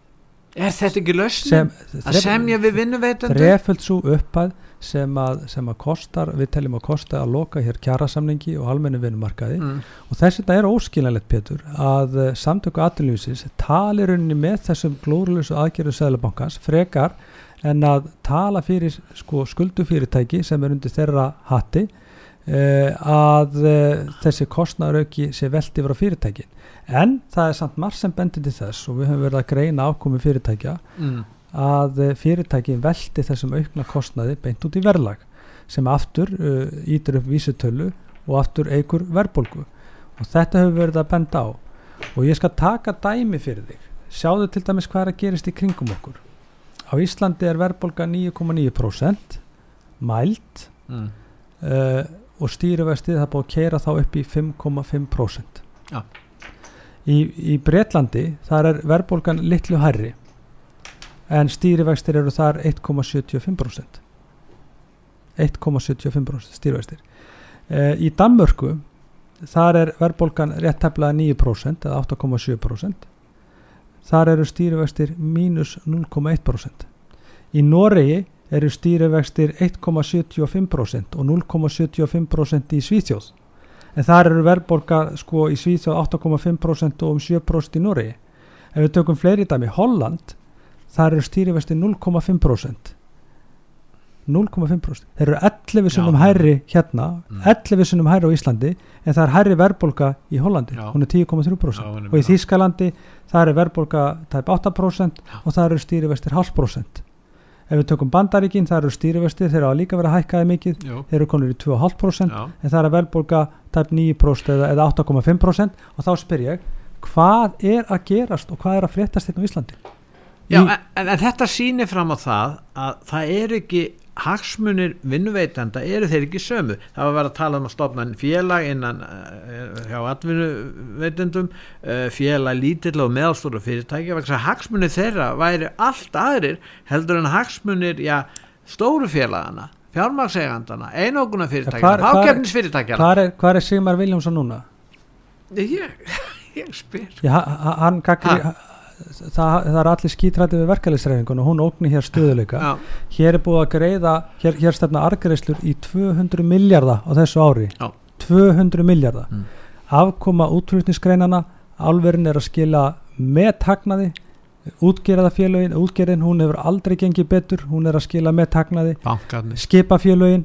Er þetta ekki lausnum að semja við vinnuveitundu? Þreföld svo upphæð sem að, sem að kostar, við teljum að kosta að loka hér kjara samningi og almennu vinnumarkaði. Mm. og þess að þetta er óskiljanlegt Petur að samtöku aðlunlýfisins talir unni með þessum glórulegs aðgerðu Sæðlabankans frekar en að tala fyrir sko, skuldufyrirtæki sem er undir þeirra hatti uh, að uh, þessi kostnarauki sé veldi frá fyrirtækin. En það er samt marg sem bendir til þess og við höfum verið að greina ákomi fyrirtækja mm. að uh, fyrirtækin veldi þessum aukna kostnaði beint út í verðlag sem aftur ítir upp vísutölu og aftur eigur verðbólgu. Og þetta höfum verið að benda á. Og ég skal taka dæmi fyrir þig. Sjáðu til dæmis hvað er að gerist í kringum okkur á Íslandi er verðbolga 9,9% mælt mm. uh, og stýrivestið það búið að keira þá upp í 5,5% ja. í, í Breitlandi þar er verðbolgan litlu herri en stýrivextir eru þar 1,75% 1,75% stýrivextir uh, í Danmörku þar er verðbolgan rétt teflaði 9% eða 8,7% þar eru stýrivextir mínus 0,1%. Í Noregi eru stýrivextir 1,75% og 0,75% í Svíþjóð. En þar eru verðborga sko í Svíþjóð 8,5% og um 7% í Noregi. Ef við tökum fleiri dæmi, Holland, þar eru stýrivextir 0,5%. 0,5% þeir eru 11 sunnum hærri hérna mm. 11 sunnum hærri á Íslandi en það er hærri verðbólka í Hollandi. Já. hún er 10,3% og í Þýskalandi það er verðbólka tæp 8% Já. og það eru stýrivestir halvt prosent ef við tökum bandaríkin það eru stýrivestir þeir eru líka verið að hækkaði mikið. Já. þeir eru konur í 2,5% en það er verðbólka tæp 9% eða, eða 8,5% og þá spyr ég hvað er að gerast og hvað er að fréttast hérna á Íslandi? Já, en, en þetta sýnir fram á það að það er ekki hagsmunir vinnuveitanda eru þeir ekki sömu. Það var að vera að tala um að stopna félag innan uh, hjá atvinnuveitendum uh, félag lítill og meðalstóru fyrirtæki hagsmunir þeirra væri allt aðrir heldur en hagsmunir já, stóru félagana fjármagsegandana, einoguna fyrirtækjana ágefnisfyrirtækjana Hvað er, er Sigmar Viljámsson núna? Ég, ég spyr. Já, hann kakri það, það er allir skítrætti við verkefælisreifingun og hún ógni hér stöðuleika Já. hér er búið að greiða hér, hér stefna argreislur í 200 miljardar á þessu ári. Já. 200 miljardar mm. afkoma útflutningsgreinana álverin er að skila með taknaði útgerðafélögin útgerðin hún hefur aldrei gengið betur. Hún er að skila með taknaði skipafélögin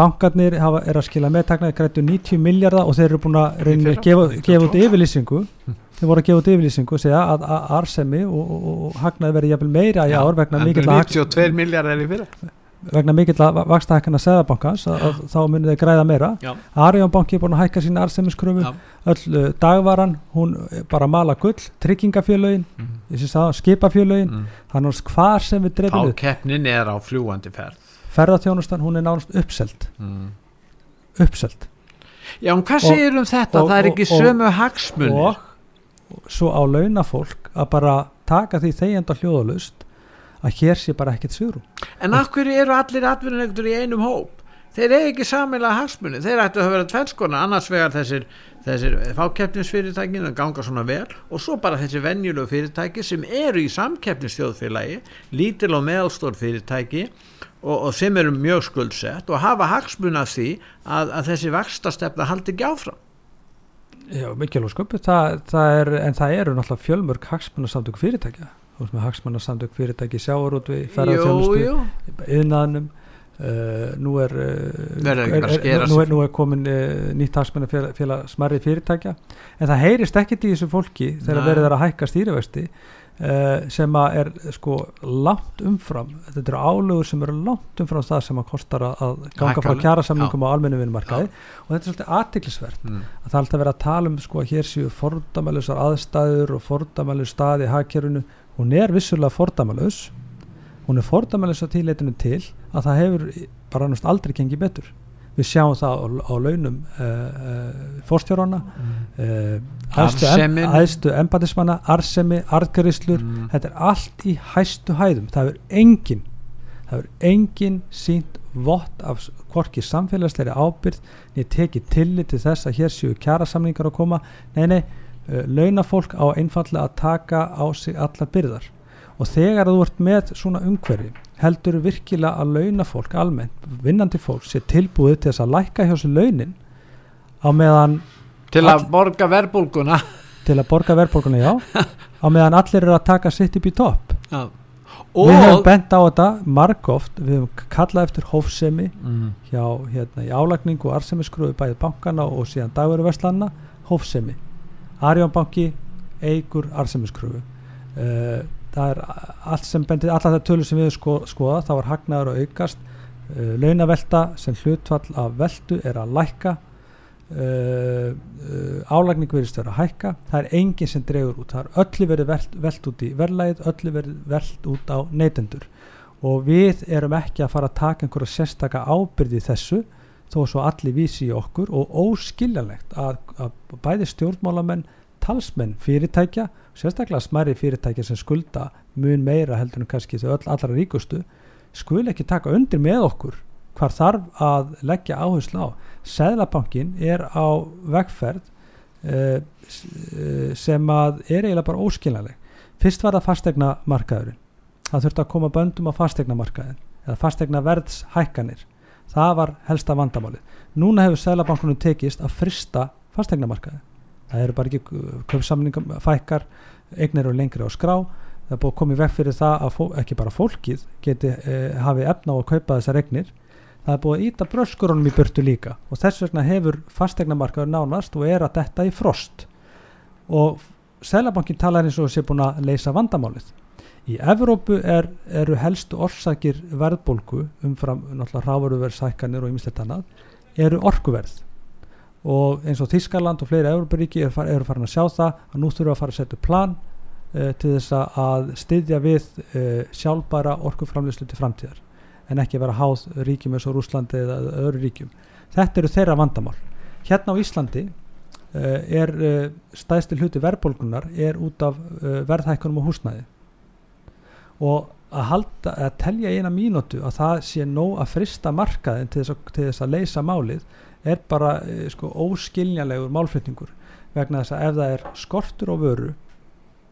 bankarnir hafa, er að skila meðtaknaði grættu 90 miljardar og þeir eru búin að reyna að gefa, gefa út yfirlýsingu. Þeir voru að gefa út yfirlýsingu og segja að, að arsemi og, og, og hagnaði verið jafnvel meira í ár vegna mikill að 92 miljardar í fyrra. vegna mikill að vaksta segðabankans að, að þá munir þeir græða meira. Arjónbanki er búin að hækka sín arsemiskröfu Já. öll uh, dagvaran hún er bara mala gull, tryggingafjölögin syns það, skipafjölögin Mm. þannig að hvar sem við dreifum Þá keppnin er á fljúandi ferð ferðarþjónustan, hún er nánast uppselt mm. uppselt Já, en hvað Og- segir um þetta? og- það er og- ekki og- sömu hagsmunir og svo á launafólk að bara taka því þegjanda hljóðalust að hér sé bara ekkert sigurum En hverju eru allir atvinnuleikur í einum hóp? Þeir eru ekki samilega hagsmunni. Þeir ættu að vera tvennskona, annars vegar þessir, þessir fákeppnisfyrirtækin að ganga svona vel og svo bara þessi venjulegu fyrirtæki sem eru í samkeppnisþjóðfélagi, lítil og meðalstór fyrirtæki og, og sem eru mjög skuldsett og hafa hagsmunna því að, að þessi vakstastefna haldi ekki áfram. Já, mikilvæg það, það er, en það eru náttúrulega fjölmörg hagsmunarsamtök fyrirtækja. Þú veist með hagsmunarsamtök fyrirtæki sjávarútvi, Jú, ferðarþjónustu yðnaðnum uh, nú er, að er, er, nú, er, nú er komin uh, nýtt hagsmunarfélag félag smarri fyrirtækja. En það heyrist ekkit í þessu fólki þegar verið er að hækka stýrivexti uh, sem er sko langt umfram, þetta eru álögur sem eru langt umfram það sem að kostar að, ganga frá Hækka- kjærasamningum á almennu vinnumarkaði. Og þetta er svolítið aðtiklisvert Mm. að það er alltaf verið að tala um sko að hér séu fordæmalusar aðstæður og fordæmalus staði í hagkerfinu. Hún er vissulega fordæmalus hún er fordæmalus að tíleitinu til að það hefur bara náttúrulega aldrei gengið betur við sjáum það á, á launum fórstjórana uh, æðstu, em, Arðsemin. æðstu embatismanna, arsemi, arðgarislur Mm. þetta er allt í hæstu hæðum. Það hefur engin það hefur engin sínt vott af hvorki samfélagsleiri ábyrð niður tekið tillit til þess að hér séu kjærasamningar að koma. Nei nei, launafólk á einfallega að taka á sig allar byrðar. Og þegar þú ert með svona umhverfi heldur virkilega að launafólk almennt, vinnandi fólk sé tilbúið til þess að lækka hjá sér launin á meðan Til að borga verbulguna. til að borga verðbólkunni já á meðan allir eru að taka sitt upp í topp Já. við höfum Og... bent á þetta margóft, við höfum kallað eftir hófsemi Mm. hjá hérna í álagningu og arsemiskröfu bæði bankana og síðan dagveruverslanna hófsemi Arjónbanki eigur arsemiskröfu uh, það er allt sem bendir allar það tölur sem við sko, skoða þá er hagnaður að aukast. Uh, launavelta sem hlutfall af veltu er að lækka. Uh, uh, álagning verðist vera að hækka. Það er enginn sem dregur út. Það er öllu verið velt, velt út í verðlægið öllu verið velt út á neytendur. Og við erum ekki að fara að taka einhverja sérstaka ábyrði þessu þó svo allir vísi í okkur. Og óskiljanlegt að, að bæði stjórnmálamenn talsmenn fyrirtækja sérstaklega smæri fyrirtækja sem skulda mun meira heldur en kannski þau öll allra ríkustu skul ekki taka undir með okkur hvar þarf að leggja áherslu á. Seðlabankin er á vegferð uh, sem að er eiginlega bara óskiljanleg. Fyrst var það fastegna markaðurinn það þurfti að koma böndum á fastegna markaðin eða fastegna verðshækkanir það var helsta vandamálið. Núna hefur Sælabankunum tekist að frista fastegna markaðin það eru bara ekki köpsamningum fækkar eignir eru lengri á skrá. Það er búið að koma í veg fyrir það að fó, ekki bara fólkið geti eh, hafi efna á að kaupa þessar eignir. Það er búið að íta bröskurunum í burtu líka og þess vegna hefur fastegnamarkaður nánast og er að detta í frost. Og Sælabankin talar eins og sé búin að leysa vandamálið. Í Evrópu er, eru helstu orsakir verðbólgu umfram náttúrulega rávaruverðsækkanir og ýmislegt annað eru orkuverð og eins og Þískaland og fleiri Evrópuríki eru, eru farin að sjá það að nú þurfum að fara að setja plan uh, til þess að styðja við uh, sjálfbæra orkuframlýslu til framtíðar en ekki vera háð ríkjum eins og Rúslandi eða öðru ríkjum. Þetta eru þeirra vandamál. Hérna á Íslandi uh, er stæðstil hluti verðbólgunar er út af verðhækkunum og húsnæði og að, halda, að telja eina mínútu að það sé nóg að frista markaðin til þess að, til þess að leysa málið er bara uh, sko, óskiljanlegur málflutningur vegna þess að ef það er skortur á vöru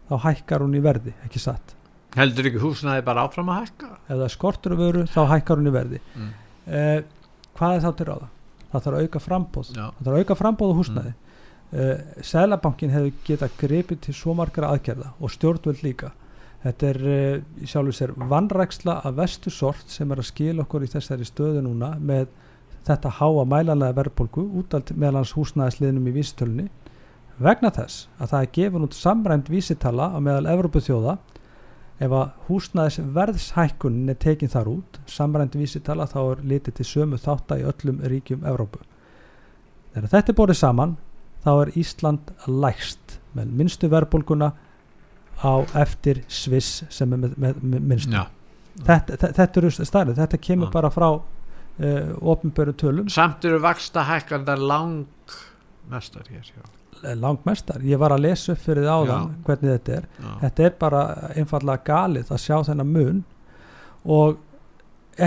þá hækkar hún í verði, ekki satt Heldur ekki húsnaði bara áfram að hækka? ef það er skortur af vöru þá hækkar hún í verði Mm. eh, hvað er þá til ráða? það þarf að auka frambóð Já. það þarf að auka frambóð á húsnæði mm. eh, Sælabankin hefur getað gripið til svo margar aðgerða og stjórnvöld líka þetta er eh, sjálfur sér vannræksla af vestu sort sem er að skila okkur í þessari stöðu núna með þetta háa mælanlega verðbólgu út af meðal hans húsnæðisliðnum í vísitölunni vegna þess að það er gefun út samræmt vísitala á meðal Evrópu þjóða ef að húsnæðis verðshækkunin er tekin þar út samræmt vísitala þá er litið til sömu þátta í öllum ríkjum Evrópu þegar þetta er borðið saman þá er Ísland lægst með minnstu verðbólguna á eftir Sviss sem er með, með, með minnstu Já. þetta, þetta, þetta eru stærlega, þetta kemur Já. bara frá uh, opinböru tölum Samt eru vaksta hækkandar lang mestar hér já. langmestar, ég var að lesa upp fyrir þið áðan Já. hvernig þetta er Já. þetta er bara einfallega galið að sjá þennan mun og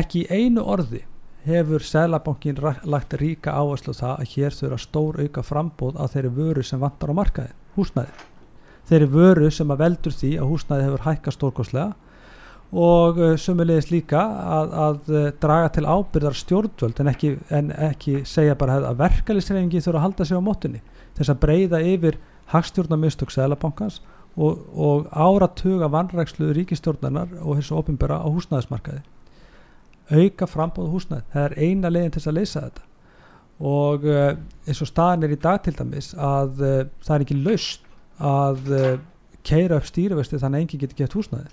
ekki í einu orði hefur Sælabankin lagt ríka áherslu það að hér þurfa stór auka frambóð á þeirri vöru sem vantar á markaði, húsnæði þeirri vöru sem að veldur því að húsnæði hefur hækka stórkoslega og uh, sömulegis líka að, að uh, draga til ábyrðar stjórnvöld en ekki, en ekki segja bara að verkalisreifingi þurfa að halda sig á mótunni þess að breyða yfir hagstjórnarmistök Sælabankans og, og áratuga vannrækslu ríkistjórnarinnar og þessu ofinbera á húsnæðismarkaði. Auka frambóð húsnæði það er eina leiðin til þess að leysa þetta. Og uh, eins og staðan er í dag til dæmis að það er ekki laust að keira upp stýrivesti þannig að enginn getur gett húsnæði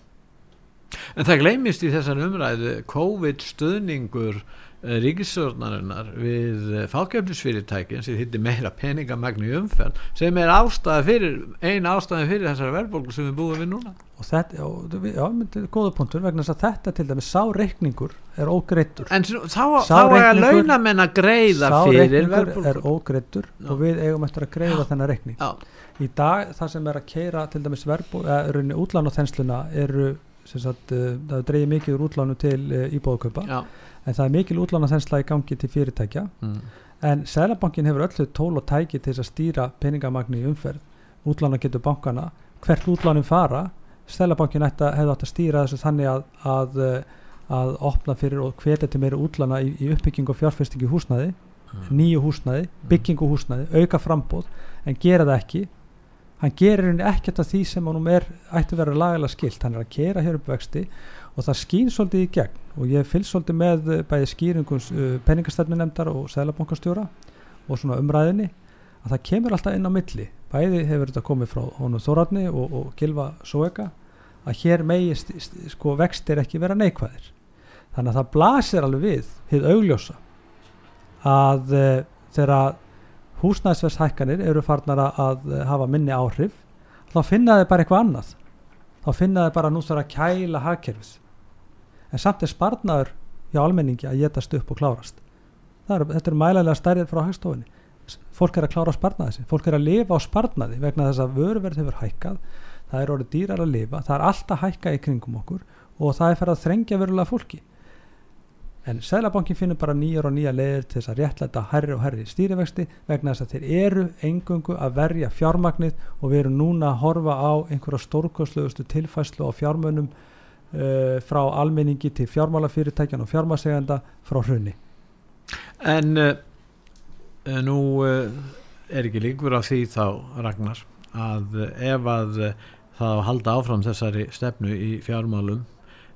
En það gleymist í þessar umræðu COVID stuðningur ríkisstjórnarinnar við fákjöfnisfyrirtækin sem hittir meira peningamagni í umferð sem er ástæða fyrir ein ástæða fyrir þessar verðbólgu sem við búum við núna. Og þetta, já, þetta er góða punktur vegna þess að þetta til dæmis sá reikningur er ógreittur En þá, þá er að launamenn að greiða fyrir reikningur er verðbólgu. ógreittur Já. og við eigum eftir að greiða þennan reikning. Já, í dag það sem er að keira til dæmis verðbú, eða sagt, uh, það dreigir mikið úr útlánu til íbúðakaupa já. En það er mikil útlán og þensla í gangi til fyrirtækja. Mm. en Sælabankin hefur öllu tól og tæki til að stýra peningamagni í umferð. Útlána getur bankana. Hvert útlánin fara Sælabankin hefði átt að stýra þessu þannig að, að, uh, að opna fyrir og hvetja til meira útlána í, í uppbygging og fjárfestingu í húsnæði. Nýju húsnæði, byggingu húsnæði auka frambóð, en gera það ekki hann gerir henni ekkert af því sem hann er ætti að vera lagalega skilt hann er að kera hér upp vexti og það skýn svolítið í gegn. Og ég fylg svolítið með eh, bæði skýringum uh, peningastefnunemndar og sælabankastjóra og svona umræðinni að það kemur alltaf inn á milli. Bæði hefur þetta komið frá honum Þóratni og, og Gilva Sóeka að hér megi st- st- sko vextir ekki vera neikvæðir. Þannig að það blasir alveg við hið augljósa að uh, þegar húsnæðsverðshækkanir eru farnar að, hafa minni áhrif þá finna þið bara eitthvað annað. Þá finna þið bara nú þarf að kæla hagkerfis en samt er sparnaður hjá almenningi að getast upp og klárast. Er, þetta er mælalega stærðir frá hagstofinni fólk er að klára sparnaði sig. Fólk er að lifa á sparnaði vegna þess að vöruverð hefur hækkað. Það er orðið dýrar að lifa. Það er alltaf hækka í kringum okkur og það er fyrir að þrengja verulega fólki en Sælabankin finnur bara nýjar og nýja leiðir til þess að réttlæta herri og herri stýrivexti vegna þess að þeir eru engungu að verja fjármagnið og við erum núna að horfa á einhverja stórkostlegustu tilfæslu á fjármönum uh, frá almenningi til fjármálafyrirtækjan og fjármálsegenda frá hrunni. En uh, nú uh, er ekki líkur á því þá Ragnar að ef að það að halda áfram þessari stefnu í fjármálum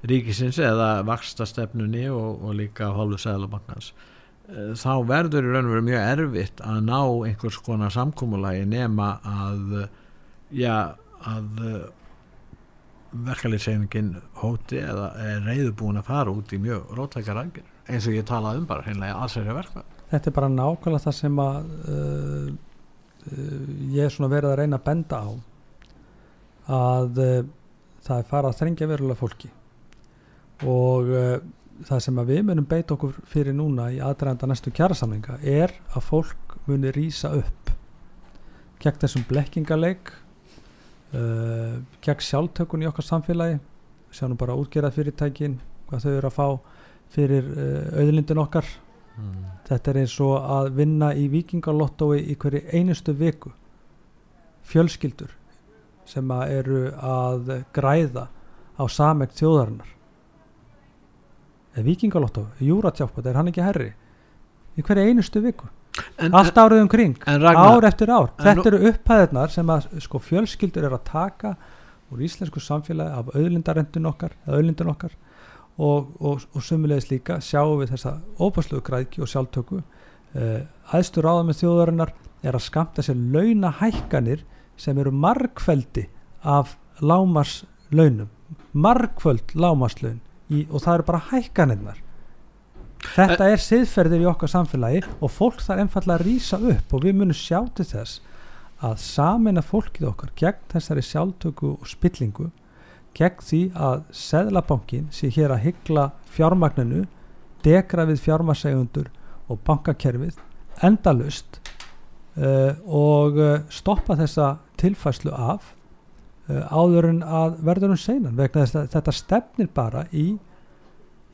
ríkisins eða vaksta stefnunni og, og líka hálfu sæðlabankans uh, þá verður í raun og veru mjög erfitt að ná einhvers konar samkúmulagi nema að já, að uh, verkefliðsefingin hóti eða er reyðubúin að fara út í mjög rótækar aðgjör eins og ég talaði um bara hreinlega allsæri verkefni Þetta er bara nákvæmlega það sem að uh, uh, ég er svona verið að reyna að benda á að uh, það er farið að þrengja verulega fólki og uh, það sem við munum beita okkur fyrir núna í aðræðanda næstu kjærasamlinga er að fólk muni rýsa upp gegn þessum blekkingaleik uh, gegn sjálftökun í okkar samfélagi sjáum bara útgerað fyrirtækin hvað þau eru að fá fyrir uh, auðlindin okkar mm. Þetta er eins og að vinna í vikingalottói í hverju einustu viku. Fjölskyldur sem að eru að græða á samegt þjóðarinnar. Eða vikingalottói, júratjápa, er hann ekki herri? Í hverju einustu viku. en, Allt árið um kring, en Ragnar, ár eftir ár. Þetta eru upphæðirnar sem að sko, fjölskyldur eru að taka úr íslensku samfélagi af auðlindarendun okkar, okkar og, og, og sumulegis líka sjáum við þessa óbærsluðu græðki og sjálftöku uh, æðstu ráða með þjóðarinnar er að skamta sér launahækkanir sem eru margfeldi af lámars launum margföld lámarslaun í, og það eru bara hækkanirnar. Þetta er siðferðir í okkar samfélagi og fólk þarf einfallega að rýsa upp og við munum sjá til þess að samina fólkið okkar gegn þessari sjálftöku og spillingu gegn því að Seðlabankin sé hér að hyggla fjármagninu degra við fjármasegundur og bankakerfið endalust uh, og uh, stoppa þessa tilfæslu af áður en að verður um seinan vegna þess að þetta stefnir bara í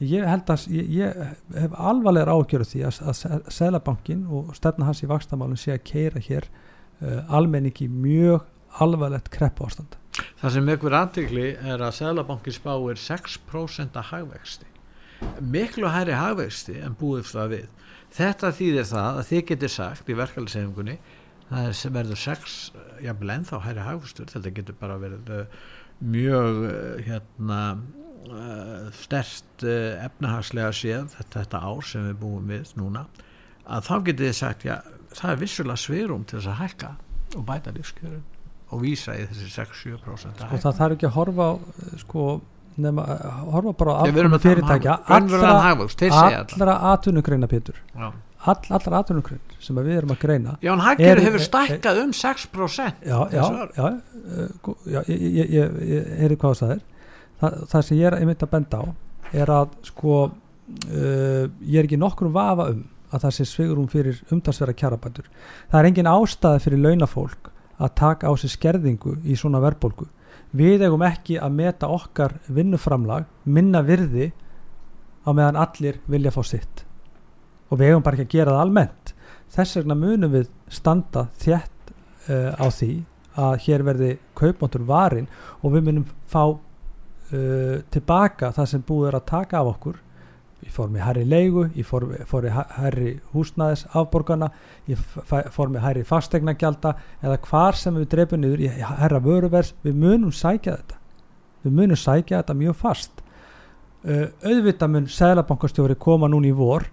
ég held að ég, ég hef alvarlegar ágjörð því að, að Sælabankin og stefna hans í vakstamálun sé að keira hér uh, almenningi mjög alvarlegt krepp ástand Það sem ykkur aðtikli er að Sælabankin spáir 6% að hagvexti. Miklu hæri hagvexti en búið það við. Þetta þýðir það að þið getur sagt í verkeflisefingunni það er, verður 6 jafnvel ennþá hæri hagvextur þetta getur bara verið uh, mjög uh, hérna uh, stert efnahagslega séð þetta, þetta ár sem við búum við núna. Að þá getur þið sagt já, það er vissulega svirum til þess að hækka og bæta lífskjörun og vísa í þessi 6-7% sko það þarf ekki að horfa sko nema að horfa bara á Ég, við erum afkomu að tala um fyrirtækja. Raunverulegan allra, allra atvinnugreina Pétur Já. All, allra atvinnugrein sem að við erum að greina Já, en Er- hefur er- stækkað um 6% já, já, ári. já, ég, ég, ég, ég heyri hvað það er sem ég er einmitt að benda á er að sko uh, ég er ekki nokkur vafa um að það sé svigurum fyrir umtalsverða kjarabændur það er engin ástæði fyrir launafólk að taka á sig skerðingu í svona verðbólgu. Við eigum ekki að meta okkar vinnuframlag minna virði á meðan allir vilja fá sitt og við eigum bara ekki að gera það almennt. Þess vegna munum við standa þétt uh, á því að hér verði kaupmáttur varin og við munum fá uh, tilbaka það sem búið er að taka af okkur í formi herri leigu, í formi, formi herri húsnæðis afborgana í formi herri fastegnagjalda eða hvar sem við dreipum niður í herra vöruvers, við munum sækja þetta. Við munum sækja þetta mjög fast. Uh, auðvitað mun Sælabankastjóri koma núna í vor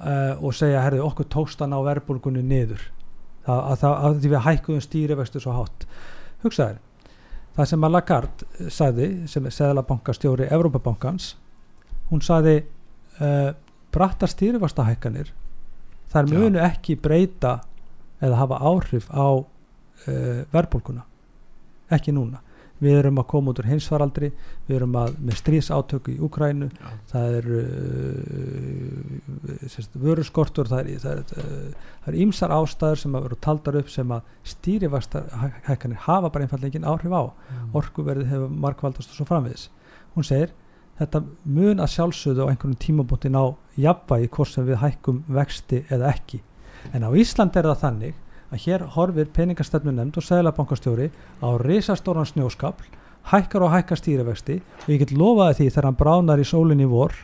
uh, og segja, herri, okkur tókst að ná verðbólgunni niður. Það, að, það, að því við hækkuðum stýrivextu svo hátt. Hugsaður það sem að Lagarde sagði sem er Sælabankastjóri Evrópabankans hún sagði uh, bratta stýrivastahækkanir þær Já. munu ekki breyta eða hafa áhrif á uh, verðbólguna. Ekki núna við erum að koma út úr heimsfaraldri við erum að með stríðsátöku í Ukrænu Já. það er uh, sérst, vöruskortur það er, það, er, uh, það er ímsar ástæður sem að vera taldar upp sem að stýrivastar hækkanir hafa bara einfallega engin áhrif á. Orkuverðið hefur markvaldast og svo framvegis. Hún segir þetta mun að sjálfsögðu á einhvern tímabúti ná jafnvægi hvort sem við hækkum vexti eða ekki. En á Ísland er það þannig að hér horfir peningastefnu nefnd og seglabankastjóri á risastóran snjóskapl hækkar og hækkar stýrivexti og ég get lofaði því þegar hann bránar í sólinni vor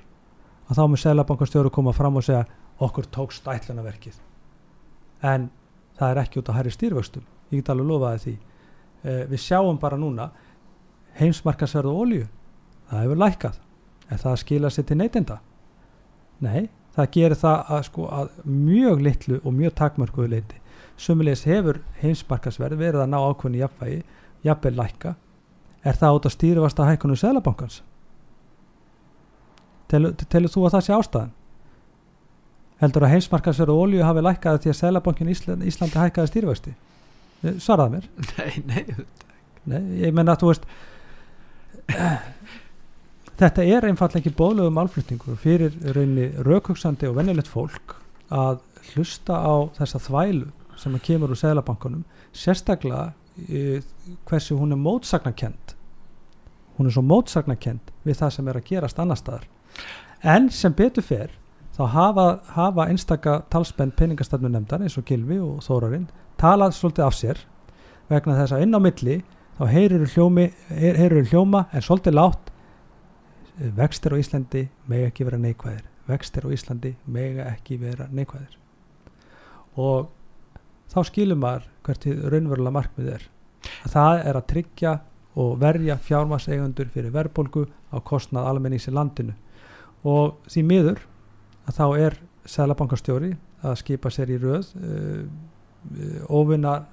að þá mun seglabankastjóri koma fram og segja okkur tók stætlunarverkið en það er ekki út að hæri stýrivextum ég get alveg lofaði því. Eh, við sjáum bara núna heimsmarkasverðu olju það hefur lækkað. En það skila sér til neytenda? Nei, það gerir það að, sko, að mjög litlu og mjög takmörkuðu leiti sumulegis hefur heimsmarkasverð verið að ná ákveðinu jafnvægi jafnvel lækka. Er það út að stýrifasta hækkunum Sælabankans telur, telur þú að það sé ástæðan? Heldur að heimsmarkasverð og olju hafi lækkað því að Sælabankin Ísland, Íslandi hækkaði stýrifasti svaraði mér. Nei, nei, Nei, ég menna að þú veist þetta er einfallega ekki bóðlegu málflutningur fyrir raunni raukuksandi og venjulegt fólk að hlusta á þessa þvælu sem kemur úr seglabankunum sérstaklega e, hversu hún er mótsagnakend hún er svo mótsagnakend við það sem er að gerast annar staðar. En sem betur fer þá hafa, hafa einstaka talspenn peningastefnu nefndar eins og Gilvi og Þórarinn talað svolítið af sér vegna þess að inn á milli þá heyrir heyrir hljóma en svolítið látt vextir á Íslandi mega ekki vera neikvæðir. Vextir á Íslandi mega ekki vera neikvæðir. Og þá skilum maður hvert þið raunverulega markmið er. Að það er að tryggja og verja fjármaseigundur fyrir verðbólgu á kostnað almennings í landinu. Og því miður að þá er Sælabankastjóri að skipa sér í röð uh, óvinnar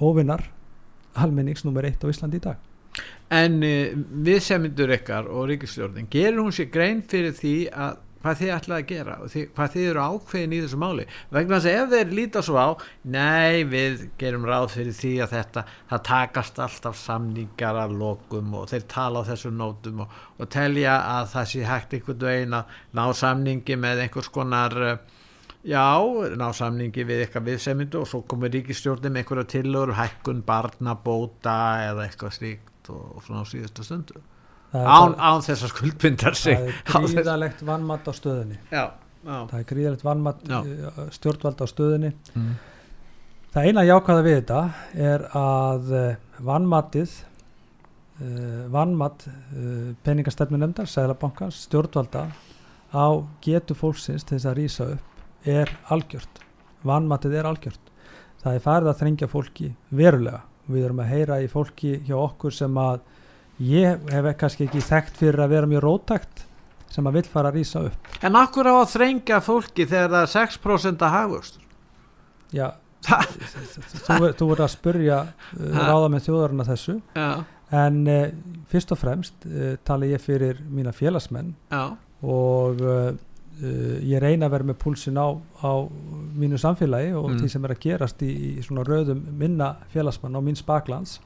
óvinnar almennings nummer eitt á Íslandi í dag. En uh, við semindur ykkar og ríkistjórnin, gerur hún sér grein fyrir því að hvað þið ætlaði að gera og hvað þið eru ákveðin í þessu máli. Vegna þess að ef þeir líta svo á nei við gerum ráð fyrir því að þetta það takast alltaf samningar að lokum og þeir tala á þessu nótum og, og telja að það sé hægt einhvern veginn að ná samningi með einhvers konar uh, já, ná samningi við eitthvað viðsemindu og svo komur ríkistjórnin með einhverja tillögur, hækkun, barnabóta eða eitthvað slíkt og, og svona á síðustu stundu án, án þessar skuldbindar sig það er gríðalegt vannmatt á stöðunni já, já. það er gríðalegt vannmatt Já. stjórnvald á stöðunni Mm. það eina jákvæða við þetta er að vannmattið vannmatt peningastefnu nefndar, sælabankans, stjórnvalda á getu fólksins til þess að rýsa upp er algjört vannmattið er algjört það er farið að þrengja fólki verulega við erum að heyra í fólki hjá okkur sem að ég hef kannski ekki þekkt fyrir að vera mjög rótækt sem að vill fara að rýsa upp. En akkur á að þrengja fólki þegar það er 6% að hagvöxtur? já, þú, verður að spurja uh, Ha. ráða með þjóðarinn að þessu. Já, en uh, fyrst og fremst uh, tala ég fyrir mína félagsmenn. Já, og uh, ég reyna að vera með púlsin á, á mínu samfélagi og Mm. því sem er að gerast í, í svona röðum minna félagsmann á mín spaklands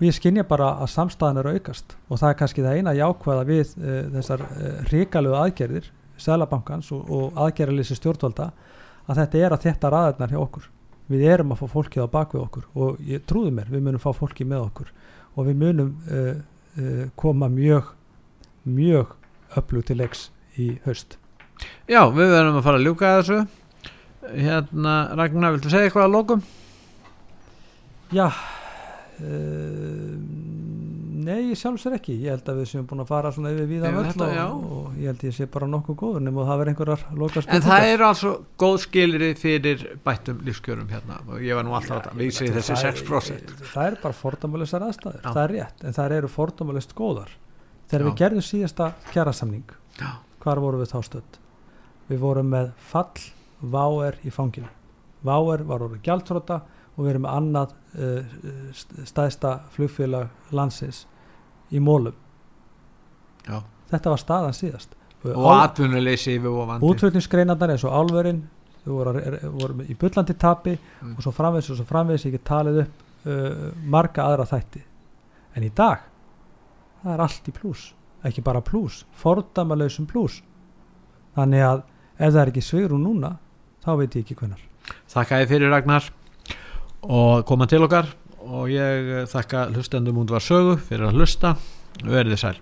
og ég skinja bara að samstæðan er að aukast. Og það er kannski það eina jákvæða við uh, þessar uh, ríkalegu aðgerðir Sælabankans og, og aðgerðalýsi stjórnvalda að þetta er að þetta raðarnar hjá okkur. Við erum að fá fólkið á bakvið okkur og ég trúði mér, við munum fá fólkið með okkur. Og við munum uh, koma mjög mjög öflug til leiks í haust. Já, við verðum að fara að ljúka að þessu. Hérna, Ragnar, viltu segja eitthvað að lokum? Já Nei, sjálfsver ekki ég held að við séum búin að fara svona yfir víða Yfir völl þetta, og, og ég held ég sé bara nokkuð góður nema það verður einhverjar loka En það eru altså góð skilri fyrir bættum lífskjörum hérna og ég var nú alltaf að vísa í þessi 6% Það er bara fordómulegsar aðstæður, Já. það er rétt en það eru fordómulegt góðar Þegar Já. við gerðum síðasta kjærasamning Já. hvar vorum við þá stödd? Við vorum með fall Váer í fanginu Váer var orðið gjaldþróta og við erum með annað uh, stæðsta flugfélag landsins í mólum Já. þetta var staðan síðast. Og atvinnuleysi útflutningsgreinarnar eins og álverin þú voru, í bullandi tapi Mm. og svo framvegis og svo framvegis. Ég get talið upp uh, marga aðra þætti. En í dag það er allt í plús. Ekki bara plús, fordamalausum plús. Þannig að ef það er ekki svigrún núna þá veit ég ekki hvenar Þakka ég fyrir Ragnar og koma til okkar. Og ég þakka hlustendum út var sögu fyrir að hlusta. Verðið sæl